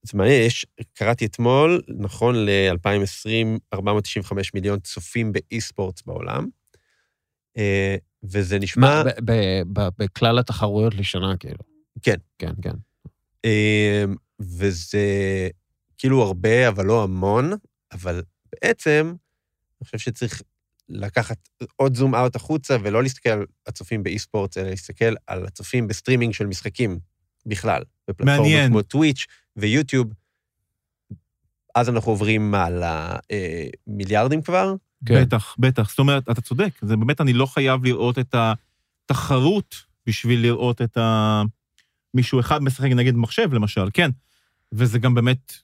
זה מעניין, יש, קראתי אתמול, נכון ל-2020, 495 מיליון צופים ב e-sports בעולם, וזה נשמע... בכלל התחרויות לשנה, כאילו. כן. כן, כן. אה, וזה כאילו הרבה, אבל לא המון, אבל בעצם, אני חושב שצריך לקחת עוד zoom out החוצה ולא להסתכל על הצופים באי-ספורט, אלא להסתכל על הצופים בסטרימינג של משחקים בכלל, בפלטפורמות מעניין. כמו טוויץ' ויוטיוב. אז אנחנו עוברים מה, למיליארדים כבר? כן. בטח, בטח. זאת אומרת, אתה צודק, זה באמת, אני לא חייב לראות את התחרות בשביל לראות את ה... מישהו אחד משחק נגד מחשב, למשל, כן. וזה גם באמת,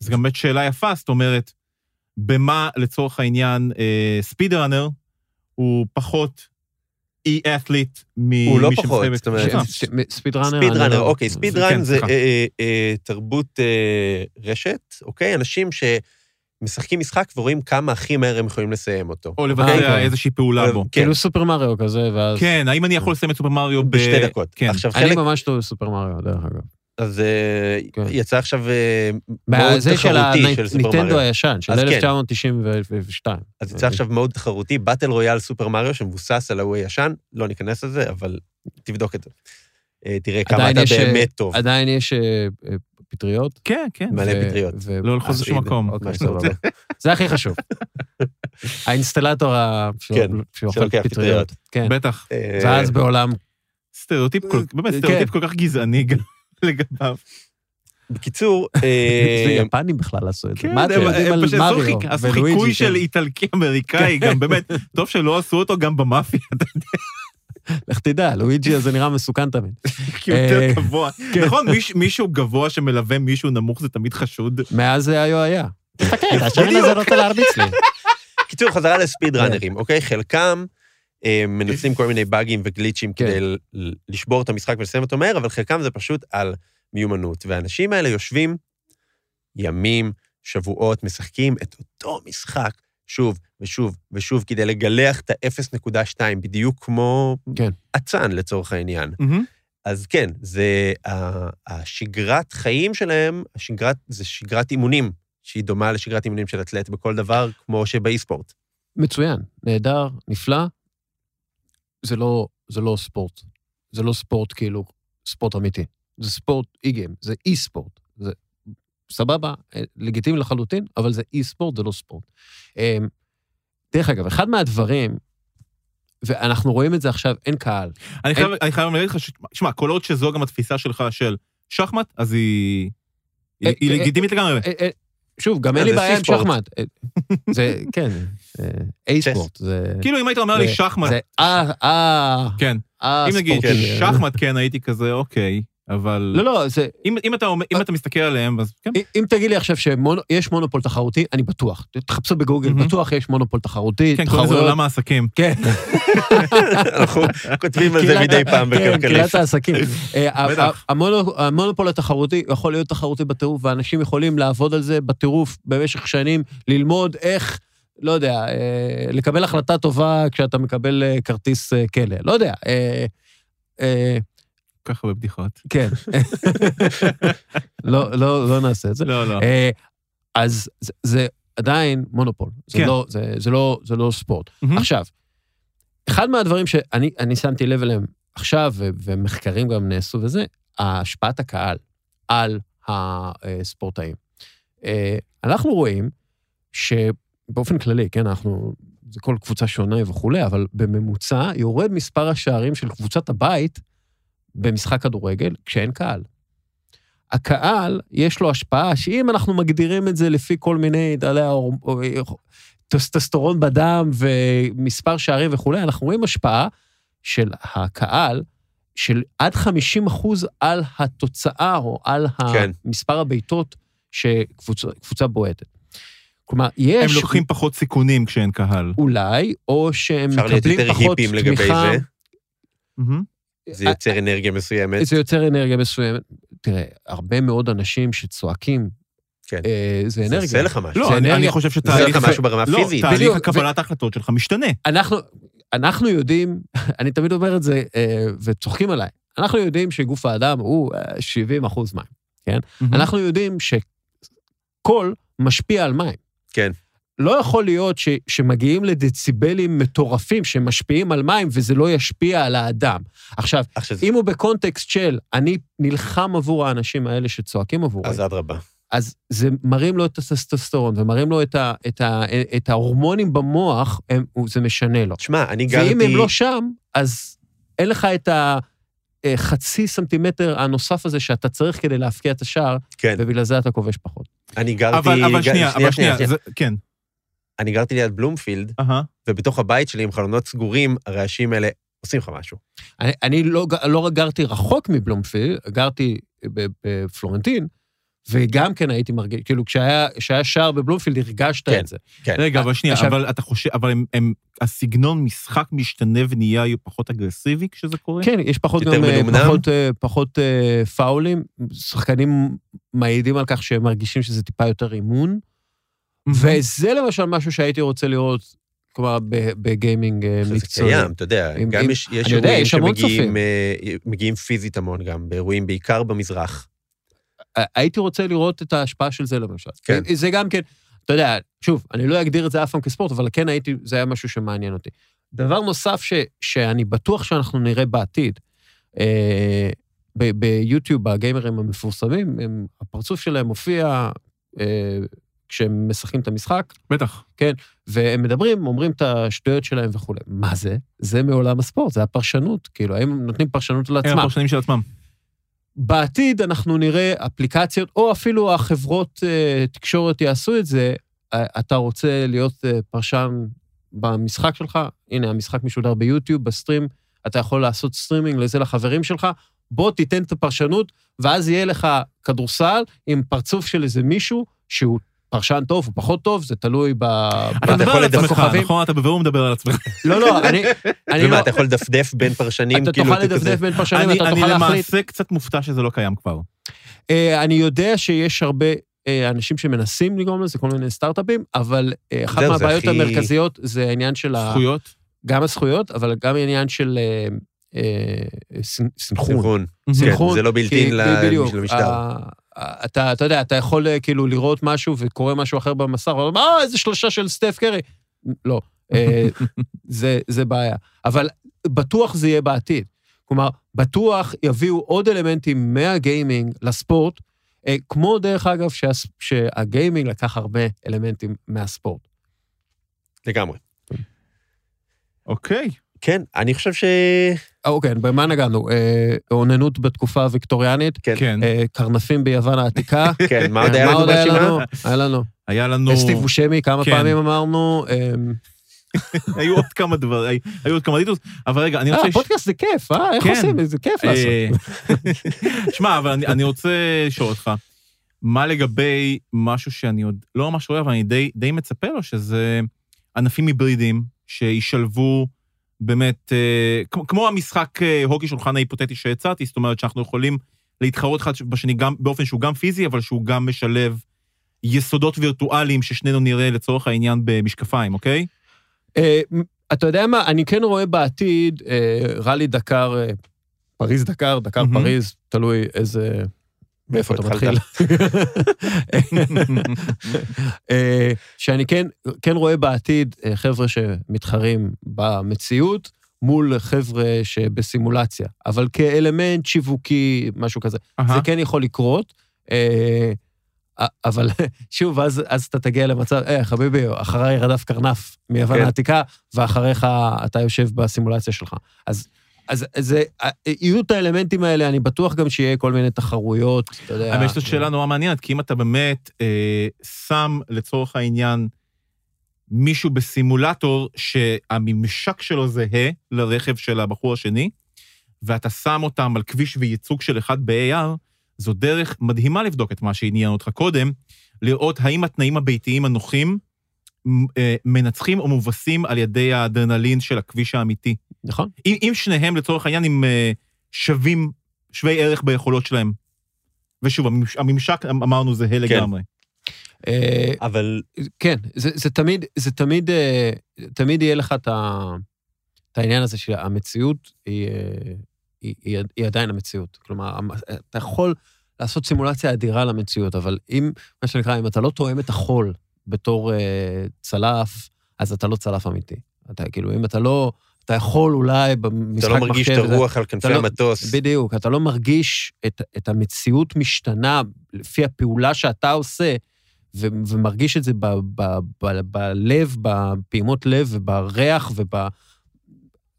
זה גם באמת שאלה יפה, זאת אומרת, במה, לצורך העניין, אה, ספיד ראנר הוא פחות אי-את'ליט ממי הוא לא פחות, זאת אומרת, כן. ספיד ראנר. ספיד אני ראנר, לא- אוקיי, ספיד זה ראנ כן, זה. אה, אה, אה, תרבות רשת, אוקיי? אנשים שמשחקים משחק ורואים כמה הכי מהר הם יכולים לסיים אותו. או אה, לבצע אוקיי. איזושהי פעולה בו. כן, כאילו סופר מריו כזה, ואז... כן, האם אני יכול לסיים את סופר מריו ב... בשתי דקות. כן. עכשיו אני חלק, ממש טוב בסופר מריו, דרך אגב. אז כן. יצא עכשיו מאוד תחרותי של סופר מריו. הישן, של אז כן. 1992. אז יצא עכשיו מאוד תחרותי, battle royale סופר מריו, שמבוסס על ההוא הישן, לא ניכנס לזה, אבל תבדוק את זה. אה, אה, כמה אתה יש, אה, באמת טוב. עדיין יש אה, פטריות. כן, כן. מלא ו- פטריות. ו- לא אז לשום מקום. אוקיי. (laughs) זה הכי חשוב. (laughs) האינסטלטור שהוא- כן, פטריות. כן. בטח. אה, ואז בעולם סטריאוטיפ, כל- באמת כן. סטריאוטיפ כל כך גזעני גם (laughs) לגביו. בקיצור, זה אה, יפנים בכלל עשו את זה. כן, מה אתם יודעים על מריו עשו חיקוי. של איטלקי-אמריקאי, גם באמת, טוב שלא עשו אותו גם במאפיה, אתה לך תדע, לואיג'י הזה נראה מסוכן תמיד. כי הוא יותר אה, גבוה. כן. נכון, מיש- מישהו גבוה שמלווה מישהו נמוך זה תמיד חשוד. מאז זה היה היה. תחכה, השמן הזה רוצה להרביץ לי. קיצור, חזרה לספיד ראנרים, אוקיי? חלקם אה, מנצלים כל מיני באגים וגליצ'ים כן. כדי לשבור את המשחק ולסיים אותו מהר, אבל חלקם זה פשוט על מיומנות. והאנשים האלה יושבים ימים, שבועות, משחקים את אותו משחק שוב ושוב ושוב כדי לגלח את ה-0.2, בדיוק כמו כן. אצן לצורך העניין. מהמם. אז כן, זה השגרת חיים שלהם, השגרת, זה שגרת אימונים, שהיא דומה לשגרת אימונים של אתלט בכל דבר, כמו שבאי-ספורט. מצוין, נהדר, נפלא. זה לא, זה לא ספורט. זה לא ספורט כאילו ספורט אמיתי. זה ספורט אי-גיים, זה אי-ספורט. סבבה, אה, לגיטימי לחלוטין, אבל זה אי-ספורט, זה לא ספורט. אה, דרך אגב, אחד מהדברים, ואנחנו רואים את זה עכשיו, אין קהל. אני חייב- אני חייב להגיד לך, שמע, כל עוד שזו גם התפיסה שלך של שחמט, אז היא היא- אה, היא אה, לגיטימית לגמרי. אה, שוב, גם אין לי בעיה עם. שחמט. זה, (laughs) כן, אי-ספורט. זה... כאילו, אם היית אומר לי שחמט, זה אה, אה, כן. אם נגיד ספורט. שחמט, כן, הייתי כזה, אוקיי, אבל... לא, לא, זה... אם אם אתה אומר- אם אתה מסתכל עליהם, אז כן. אם- אם תגיד לי עכשיו שיש מונופול תחרותי, אני בטוח. תחפשו בגוגל, מהמם. בטוח יש מונופול תחרותי. כן, קוראים לזה תחרויות- עולם העסקים. כן, (laughs) אנחנו כותבים על זה מדי פעם כן, בכלכליסט. קהילת העסקים. אה, המונופול התחרותי יכול להיות תחרותי בטירוף, ואנשים יכולים לעבוד על זה בטירוף במשך שנים, ללמוד איך, לא יודע, אה, לקבל החלטה טובה כשאתה מקבל אה, כרטיס אה, כלא. לא יודע. אה, ככה בבדיחות. כן. לא, לא, לא נעשה את זה. לא, לא. אה, אז זה, זה עדיין מונופול. זה, כן. לא, זה, זה, לא, זה לא ספורט. מהמם. עכשיו, אחד מהדברים שאני אני שמתי לב אליהם עכשיו, ו- ומחקרים גם נעשו וזה, השפעת הקהל על הספורטאים. אה, אנחנו רואים שבאופן כללי, כן, אנחנו, זה כל קבוצה שונה וכולי, אבל בממוצע יורד מספר השערים של קבוצת הבית במשחק כדורגל כשאין קהל. הקהל, יש לו השפעה, שאם אנחנו מגדירים את זה לפי כל מיני, אתה יודע, טסטסטורון בדם ומספר שערים וכולי, אנחנו רואים השפעה של הקהל, של עד 50 אחוז על התוצאה או על כן. מספר הבעיטות שקבוצה בועטת. כלומר, הם יש לוקחים פחות סיכונים כשאין קהל. אולי, או שהם אפשר להיות מקבלים יותר פחות היפים לגבי תמיכה. זה, מהמם. זה יוצר אנרגיה מסוימת. זה יוצר אנרגיה מסוימת. תראה, הרבה מאוד אנשים שצועקים, כן. אה, זה זה אנרגיה. עושה לך משהו. לא, זה אני-. חושב זה עושה שתהליך... לך משהו ברמה לא, פיזית. תהליך הקבלת ההחלטות שלך משתנה. אנחנו, אנחנו יודעים, (laughs) אני תמיד אומר את זה, אה, וצוחקים עליי, אנחנו יודעים שגוף האדם הוא אה, 70 אחוז מים. מהמם. אנחנו יודעים שקול משפיע על מים. כן. לא יכול להיות ש, שמגיעים לדציבלים מטורפים שמשפיעים על מים וזה לא ישפיע על האדם. עכשיו, עכשיו, אם הוא בקונטקסט של אני נלחם עבור האנשים האלה שצועקים עבורי, אז אדרבה. אז זה מרים לו את הטסטוסטרון ומרים לו את, ה, את, ה, את ההורמונים במוח, הם, זה משנה לו. תשמע, אני גרתי... ואם הם לא שם, אז אין לך את החצי סנטימטר הנוסף הזה שאתה צריך כדי להפקיע את השער, כן, ובגלל זה אתה כובש פחות. אני גרתי... אבל אבל ג- שנייה, אבל שנייה, זה- כן. אני גרתי ליד בלומפילד, אהה. ובתוך הבית שלי עם חלונות סגורים, הרעשים האלה עושים לך משהו. אני, אני לא, לא גרתי רחוק מבלומפילד, גרתי ב- בפלורנטין, וגם כן הייתי מרגיש, כאילו כשהיה, כשהיה שער בבלומפילד הרגשת כן. את זה. כן. רגע, אבל שנייה, עכשיו- אבל אתה חושב, אבל הם- הם, הסגנון משחק משתנה ונהיה פחות אגרסיבי כשזה קורה? כן, יש פחות גם, אה, מנומנם? פחות, אה, פחות אה, פאולים. שחקנים מעידים על כך שהם מרגישים שזה טיפה יותר אימון. וזה למשל משהו שהייתי רוצה לראות, כלומר, בגיימינג אה, זה מקצועי. קיים, אתה יודע, אם- גם אם- יש יש אני יודע, אירועים יש שמגיעים. אה, מגיעים פיזית המון גם, באירועים בעיקר במזרח. הייתי רוצה לראות את ההשפעה של זה למשל. כן. זה גם כן, אתה יודע, שוב, אני לא אגדיר את זה אף פעם כספורט, אבל כן הייתי, זה היה משהו שמעניין אותי. דבר נוסף ש, שאני בטוח שאנחנו נראה בעתיד, אה, ביוטיוב, הגיימרים המפורסמים, הם, הפרצוף שלהם מופיע אה, כשהם משחקים את המשחק, בטח. והם מדברים, אומרים את השטויות שלהם וכולי. מה זה? זה מעולם הספורט, זה הפרשנות. כאילו, הם נותנים פרשנות הם לעצמם? הפרשנים של עצמם. בעתיד אנחנו נראה אפליקציות, או אפילו החברות אה, תקשורת יעשו את זה. אה, אתה רוצה להיות אה, פרשן במשחק שלך, הנה, המשחק משודר ביוטיוב, ב stream, אתה יכול לעשות סטרימינג לזה לחברים שלך, בוא תיתן את הפרשנות, ואז יהיה לך כדורסל עם פרצוף של איזה מישהו שהוא פרשן טוב או פחות טוב, זה תלוי ב... אתה מדבר יכול על עצמך. נכון? אתה בבירור מדבר על עצמך. לא, לא, אני... אני ומה, לא... אתה יכול לדפדף בין פרשנים? אתה כאילו, תוכל לדפדף בין פרשנים, אני אתה אני תוכל להחליט. למעשה קצת מופתע שזה לא קיים כבר. אה, אני יודע שיש הרבה אה, אנשים שמנסים לגרום לזה, כל מיני סטארט-אפים, אבל אה, אחת מהבעיות המרכזיות זה העניין של ה... זכויות. גם הזכויות, אבל גם העניין של סנ- סנכרון. סנכרון. כן, זה לא בדיוק, למשטר. אתה, אתה יודע, אתה יכול אה, כאילו לראות משהו וקורה משהו אחר במסך, ואומר, אה, איזה שלושה של סטף קרי. לא, אה, (laughs) זה, זה בעיה. אבל בטוח זה יהיה בעתיד. כלומר, בטוח יביאו עוד אלמנטים מהגיימינג לספורט, אה, כמו דרך אגב שהס- שהגיימינג לקח הרבה אלמנטים מהספורט. לגמרי. אוקיי. כן, אני חושב ש... אה, אוקיי, במה נגענו? אה, אוננות בתקופה הוויקטוריאנית, כן, כן. אה, קרנפים ביוון העתיקה. (laughs) כן, מה עוד היה לנו ברשימה? לנו? היה לנו. היה לנו... סטיב בושמי, כמה כן. פעמים אמרנו. אמ, (laughs) היו עוד כמה דברים, היו עוד כמה דיטוס, אבל רגע, אני רוצה... אה, פודקאסט זה כיף, אה? איך כן. עושים? זה כיף לעשות. (laughs) שמע, אבל אני, רוצה לשאול אותך, מה לגבי משהו שאני עוד לא ממש רואה, אבל אני די, די מצפה לו, שזה ענפים היברידיים שישלבו באמת, אה, כמו, המשחק אה, הוקי שולחן ההיפותטי שהצעתי, זאת אומרת שאנחנו יכולים להתחרות אחד בשני גם באופן שהוא גם פיזי, אבל שהוא גם משלב יסודות וירטואליים ששנינו נראה לצורך העניין במשקפיים, אוקיי? אה, אתה יודע מה, אני כן רואה בעתיד רלי דקר, פריז דקר, דקר. פריז, תלוי איזה... מאיפה אתה? מתחיל? אה, שאני כן, כן רואה בעתיד אה, חבר'ה שמתחרים במציאות מול חבר'ה שבסימולציה, אבל כאלמנט שיווקי, משהו כזה. אהה. זה כן יכול לקרות, אה, אבל (laughs) שוב, אז, אז אתה תגיע למצב, אה, חביבי, אחריי רדף קרנף מיוון כן. העתיקה, ואחריך אתה יושב בסימולציה שלך. אז, אז זה, יהיו את האלמנטים האלה, אני בטוח גם שיהיה כל מיני תחרויות, אתה יודע. האמת שזו שאלה נורא מעניינת, כי אם אתה באמת אה, שם לצורך העניין מישהו בסימולטור שהממשק שלו זהה לרכב של הבחור השני, ואתה שם אותם על כביש וייצוג של אחד ב-AR, זו דרך מדהימה לבדוק את מה שעניין אותך קודם, לראות האם התנאים הביתיים הנוחים אה, מנצחים או מובסים על ידי האדרנלין של הכביש האמיתי. נכון? אם, אם שניהם, לצורך העניין, הם אה, שווים, שווי ערך ביכולות שלהם. ושוב, הממש- הממשק, אמ- אמרנו, זהה לגמרי. אה, אבל כן, זה, זה תמיד, זה תמיד, אה, תמיד יהיה לך את, ה, את העניין הזה שהמציאות היא, היא, היא, היא עדיין המציאות. כלומר, אתה יכול לעשות סימולציה אדירה למציאות, אבל אם, מה שנקרא, אם אתה לא תואם את החול בתור צלף, אז אתה לא צלף אמיתי. אתה כאילו, אם אתה לא, אתה יכול אולי במשחק אתה לא מרגיש את מחשב הרוח על כנפי לא- המטוס. בדיוק, אתה לא מרגיש את, את המציאות משתנה לפי הפעולה שאתה עושה, ו, ומרגיש את זה ב, ב, ב, בלב, בפעימות לב ובריח וב...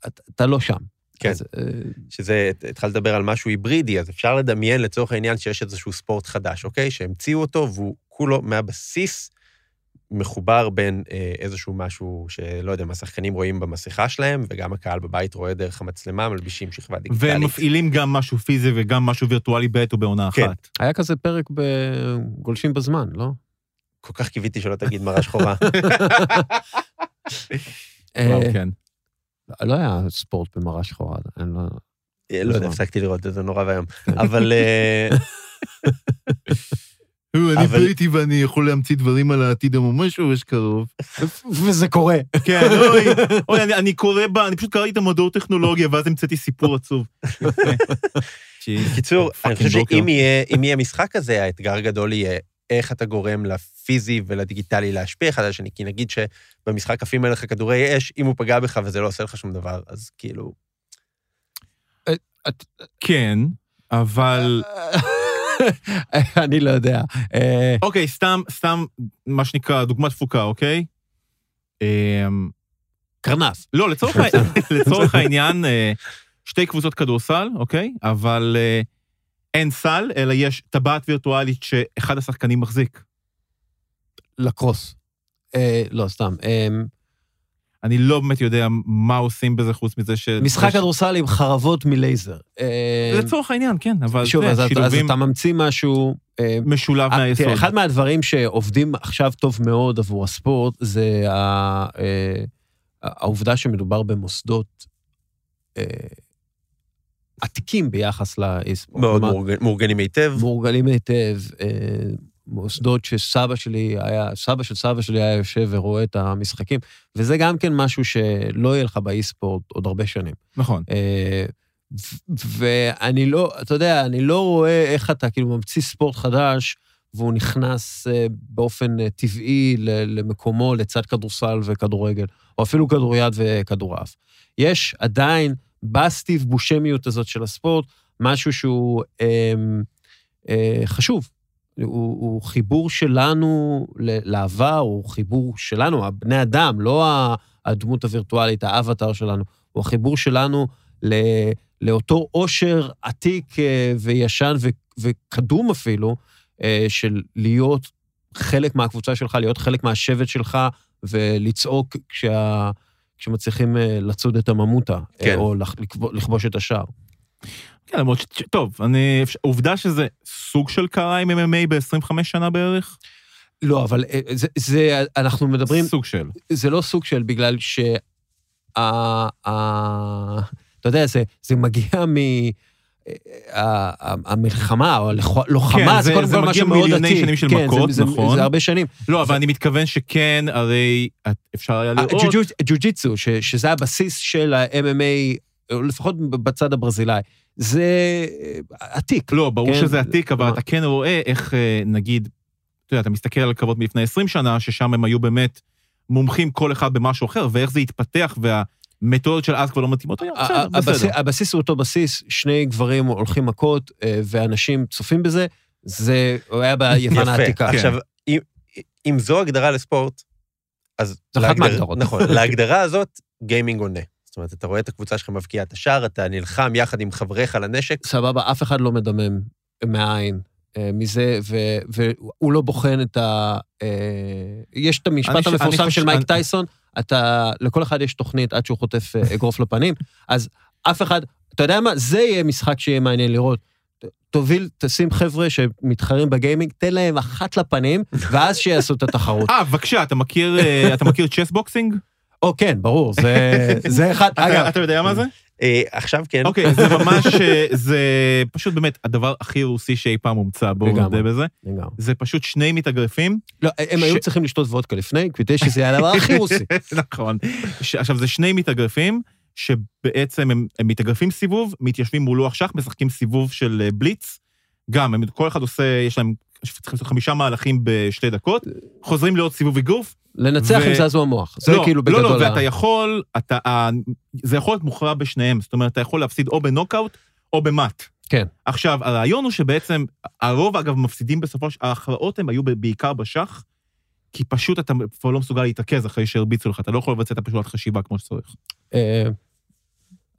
אתה, אתה לא שם. כן. אז, אה, שזה, התחלת לדבר על משהו היברידי, אז אפשר לדמיין לצורך העניין שיש איזשהו ספורט חדש, אוקיי? שהמציאו אותו והוא כולו מהבסיס מחובר בין אה, איזשהו משהו שלא יודע, מה השחקנים רואים במסכה שלהם, וגם הקהל בבית רואה דרך המצלמה, מלבישים שכבה דיגיטלית. והם מפעילים גם משהו פיזי וגם משהו וירטואלי בעת ובעונה כן. אחת. היה כזה פרק בגולשים בזמן, לא? כל כך קיוויתי שלא תגיד מראה שחורה. (laughs) אה, כן. לא היה ספורט במראה שחורה, אני לא... אה, לא יודע, נכון. הפסקתי לראות את זה נורא ואיום. אבל אה, (laughs) אני בריטי ואני יכול להמציא דברים על העתיד הממש ממש קרוב. (laughs) וזה קורה. כן, אוי, (laughs) אני- קורא ב... אני פשוט קראתי את המדור טכנולוגיה, ואז המצאתי סיפור עצוב. בקיצור, (laughs) אני חושב. שאם יהיה משחק כזה, האתגר הגדול יהיה איך אתה גורם לפיזי ולדיגיטלי להשפיע אחד על השני, כי נגיד שבמשחק עפים עליך כדורי אש, אם הוא פגע בך וזה לא עושה לך שום דבר, אז כאילו... כן, אבל... (laughs) אני לא יודע. אה, אוקיי, סתם, סתם, מה שנקרא, דוגמת תפוקה, אוקיי? אמ, קרנף. לא, לצורך (laughs) לצורך העניין, אה, שתי קבוצות כדורסל, אוקיי? אבל אה, אין סל, אלא יש טבעת וירטואלית שאחד השחקנים מחזיק. לקרוס. אה, לא, סתם. אה, אני לא באמת יודע מה עושים בזה חוץ מזה ש... משחק כדורסל עם חרבות מלייזר. אה, לצורך העניין, כן, אבל שוב, זה אז אתה- אז שילובים אתה ממציא משהו... אה, משולב אה, מהיסוד. אחד מהדברים שעובדים עכשיו טוב מאוד עבור הספורט, זה העובדה שמדובר במוסדות עתיקים ביחס לאי-ספורט. מאוד כלומר, מאורגנים היטב. מאורגנים היטב, מוסדות שסבא שלי היה, סבא של סבא שלי היה יושב ורואה את המשחקים, וזה גם כן משהו שלא יהיה לך באי-ספורט עוד הרבה שנים. נכון. אה, ואני לא, אתה יודע, אני לא רואה איך אתה כאילו ממציא ספורט חדש, והוא נכנס אה, באופן אה, טבעי למקומו לצד כדורסל וכדורגל, או אפילו כדוריד וכדורעף. יש עדיין, בסטיב בושמיות הזאת של הספורט, משהו שהוא אה, אה, חשוב. הוא, הוא חיבור שלנו לעבר, הוא חיבור שלנו, הבני אדם, לא הדמות הווירטואלית, האבטר שלנו, הוא החיבור שלנו ל, לאותו עושר עתיק אה, וישן ו, וקדום אפילו, אה, של להיות חלק מהקבוצה שלך, להיות חלק מהשבט שלך, ולצעוק כשה, כשמצליחים אה, לצוד את הממותה, כן. או לכ- לכבו- לכבוש את השער. כן, למרות ש... ש- טוב, אני... עובדה שזה סוג של קרה עם MMA ב-25 שנה בערך? לא, אבל אה, זה, זה, אנחנו מדברים, סוג של. זה לא סוג של, בגלל שה... ה- ה- אתה יודע, זה, זה מגיע מ... ה- ה- המלחמה, או הלוחמה, כן, זה, זה- קודם זה כל מגיע משהו מאוד מיליוני עתיק. שנים של כן, מכות, זה, נכון. זה, זה הרבה שנים. לא, אבל אני מתכוון שכן, הרי אפשר היה לראות... הג'ו- ג'ו-ג'יצו, ש- שזה הבסיס של ה-MMA, לפחות בצד הברזילאי, זה אה, עתיק. לא, ברור כן, שזה עתיק, אבל? אתה כן רואה איך, אה, נגיד, אתה יודע, אתה מסתכל על קרבות מלפני 20 שנה, ששם הם היו באמת מומחים כל אחד במשהו אחר, ואיך זה התפתח, והמתודות של אז כבר לא מתאימות היום, בסדר, ה- הבסיס- בסדר. הבסיס הוא אותו בסיס, שני גברים הולכים מכות, אה, ואנשים צופים בזה, זה היה ביוון יפה. העתיקה. כן. עכשיו, אם- אם זו הגדרה לספורט, אז... זו אחת מההגדרות. נכון, להגדרה הזאת, גיימינג עונה. זאת אומרת, אתה רואה את הקבוצה שלך מבקיעה את השער, אתה נלחם יחד עם חבריך לנשק, סבבה, אף אחד לא מדמם מהעין אה, מזה, ו- והוא לא בוחן את ה... אה, יש את המשפט המפורסם של מייק אני- טייסון, אתה, לכל אחד יש תוכנית עד שהוא חוטף אה, אגרוף לפנים, אז אף אחד, אתה יודע מה? זה יהיה משחק שיהיה מעניין לראות. תוביל, תשים חבר'ה שמתחרים בגיימינג, תן להם אחת לפנים, ואז שיעשו את התחרות. אה, בבקשה, אתה מכיר, אתה מכיר chess boxing? או כן, ברור, זה, זה אחד, אתה אגב, אתה יודע מה זה? אה, עכשיו כן. אוקיי, זה ממש, אה, זה פשוט באמת הדבר הכי רוסי שאי פעם הומצא, בואו לגמרי. נודה בזה. לגמרי. זה פשוט שני מתאגרפים. לא, הם היו ש- צריכים לשתות וודקה לפני, כדי שזה יהיה הדבר הכי רוסי. (laughs) נכון. ש- עכשיו, זה שני מתאגרפים, שבעצם הם, הם מתאגרפים סיבוב, מתיישבים מול לוח שח, משחקים סיבוב של אה, בליץ. גם, הם, כל אחד עושה, יש להם, צריכים לעשות חמישה מהלכים בשתי דקות, חוזרים לעוד סיבוב אגרוף. לנצח ו- עם זעזוע מוח. זה לא, כאילו לא, בגדול. לא, ה- ואתה יכול, אתה, זה יכול להיות מוכרע בשניהם, זאת אומרת, אתה יכול להפסיד או בנוקאוט או במט. כן. עכשיו, הרעיון הוא שבעצם, הרוב, אגב, מפסידים בסופו של... ההכרעות הם היו בעיקר בשח, כי פשוט אתה כבר לא מסוגל להתרכז אחרי שהרביצו לך, אתה לא יכול לבצע את הפעולת חשיבה כמו שצריך.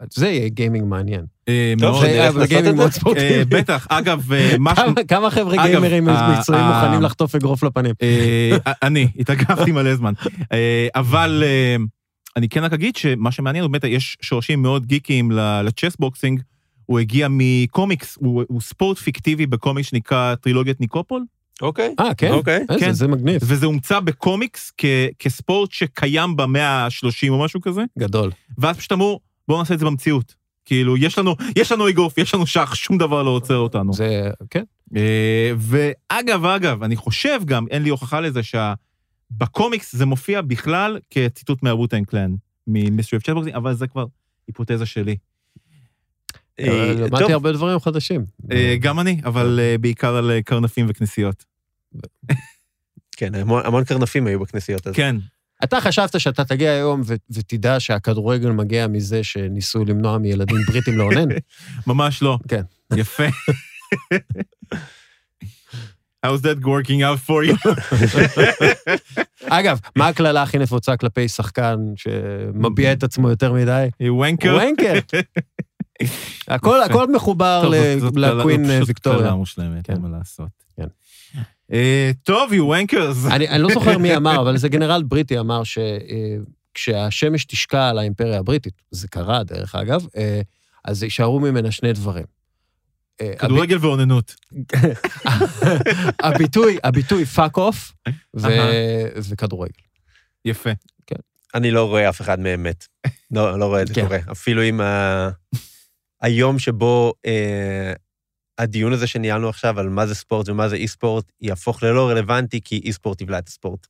אה, זה יהיה גיימינג מעניין. אה, טוב. זה גיימינג את מאוד זה? ספורטיבי. אה, בטח, אגב, אה, (laughs) משהו... כמה- כמה חבר'ה גיימרים מצרים מוכנים לחטוף אגרוף לפנים? אה, אני התאגרפתי מלא זמן. אה, אבל אה, אני כן רק אגיד שמה שמעניין, באמת, יש שורשים מאוד גיקיים ל chess boxing. הוא הגיע מקומיקס, הוא, ספורט פיקטיבי בקומיקס שנקרא טרילוגיית ניקופול, אוקיי. אה, כן? אוקיי. כן. זה מגניב. וזה הומצא בקומיקס כספורט שקיים במאה ה-30 או משהו כזה, גדול. ואז פשוט אמרו, בואו נעשה את זה במציאות. כאילו, יש לנו, יש לנו אגרוף, יש לנו שח, שום דבר לא עוצר אותנו. זה, כן. אה, ואגב, אגב, אני חושב גם, אין לי הוכחה לזה, שבקומיקס זה מופיע בכלל כציטוט מה Wu-Tang Clan, מ Mystery of Chessboxin', אבל זה כבר היפותזה שלי. אה, למדתי טוב, הרבה דברים חדשים. אה, גם אני, אבל אה, בעיקר על אה, קרנפים וכנסיות. כן, המון קרנפים היו בכנסיות. כן, אתה חשבת שאתה תגיע היום ו- ותדע שהכדורגל מגיע מזה שניסו למנוע מילדים בריטים לאונן? (laughs) ממש לא. כן. יפה. How's that working out for you? (laughs) אגב, מה הקללה הכי נפוצה כלפי שחקן שמביע את עצמו יותר מדי? Wanker? וונקר. (laughs) הכל מחובר זאת קללה- לקווין זאת אה, ויקטוריה. קללה מושלמת, כן. אין מה לעשות. כן. אה, טוב, you wankers. אני אני לא זוכר מי (laughs) אמר, אבל זה גנרל בריטי אמר שכשהשמש תשקע על האימפריה הבריטית, זה קרה דרך אגב, אה, אז יישארו ממנה שני דברים. אה, כדורגל ואוננות. (laughs) הביטוי, הביטוי fuck off. וכדורגל. יפה. אני לא רואה אף אחד מהם מת. לא, לא רואה את זה כן. קורה. אפילו עם ה... היום שבו אה, הדיון הזה שניהלנו עכשיו על מה זה ספורט ומה זה אי-ספורט, יהפוך ללא רלוונטי, כי אי-ספורט יבלע את הספורט.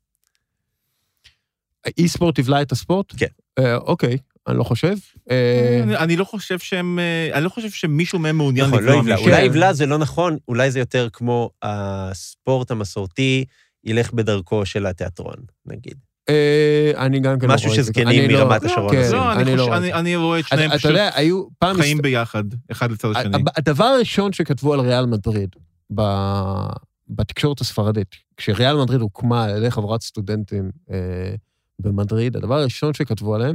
אי-ספורט יבלע את הספורט? כן. אה, אוקיי, אני לא חושב. אה, אני- אני לא חושב שהם... אה, אני לא חושב שמישהו מהם מעוניין נכון, לא לבלוע יבלע. אולי כן. יבלע זה לא נכון, אולי זה יותר כמו הספורט המסורתי ילך בדרכו של התיאטרון, נגיד. אה, אני גם כן לא רואה את זה. משהו שזקנים לא- מרמת השרון כן, עושים. לא, אני אני לא חושב- רואה את אני- זה. אני רואה את שניהם אתה פשוט יודע, היו פעם... חיים ביחד, אחד לצד השני. הב- הדבר הראשון שכתבו על ריאל מדריד ב- בתקשורת הספרדית, כשריאל מדריד הוקמה על ידי חברת סטודנטים אה, במדריד, הדבר הראשון שכתבו עליהם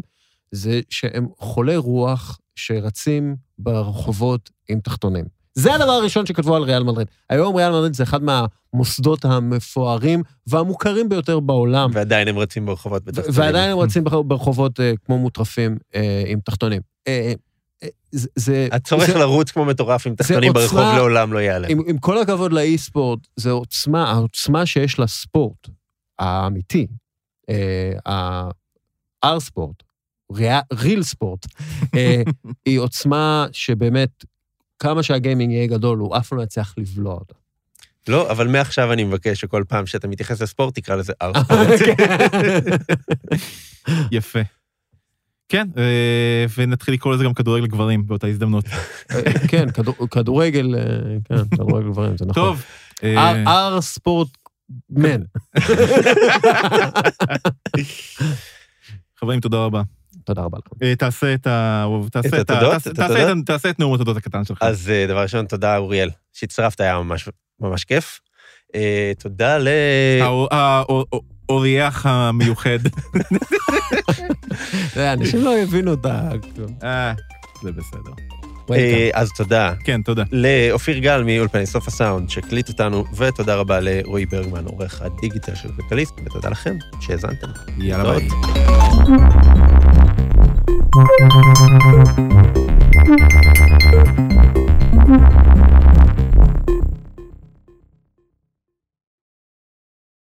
זה שהם חולי רוח שרצים ברחובות עם תחתונים. זה הדבר הראשון שכתבו על ריאל מדריד. היום ריאל מדריד זה אחד מהמוסדות המפוארים והמוכרים ביותר בעולם. ועדיין הם רצים ברחובות בתחתונים. ועדיין הם (laughs) רצים ברח- ברחובות אה, כמו מוטרפים אה, עם תחתונים. אה, זה- זה... הצורך זה- לרוץ כמו מטורף עם תחתונים ברחוב עוצמה- לעולם לא ייעלם. עם, עם כל הכבוד לאי-ספורט, זו עוצמה, העוצמה שיש לספורט האמיתי, אה, האר-ספורט, ריל ספורט, (laughs) היא עוצמה שבאמת, כמה שהגיימינג יהיה גדול, הוא אף לא יצליח לבלוע אותה. לא, אבל מעכשיו אני מבקש שכל פעם שאתה מתייחס לספורט, תקרא לזה ארט. (laughs) יפה. כן, אה, ונתחיל לקרוא לזה גם כדורגל גברים באותה הזדמנות. (laughs) כן, כדור- כדורגל, אה, כן, כדורגל גברים, זה נכון. טוב. אה, אר-ספורט מן. (laughs) חברים, תודה רבה. תודה רבה לכם. אה, תעשה את ה... תעשה את ה- התודות? תעשה- את נאום התודות הקטן שלך. אז אה, דבר ראשון, תודה, אוריאל, שהצטרפת, היה ממש ממש כיף. אה, תודה ל... האור- האור- האורח המיוחד. (laughs) אנשים לא הבינו את ה... אה, זה בסדר. אז תודה כן, תודה. לאופיר גל מאולפני סוף הסאונד שהקליט אותנו, ותודה רבה לרועי ברגמן, עורך הדיגיטל של כלכליסט, ותודה לכם שהאזנתם. יאללה ביי. Thank you.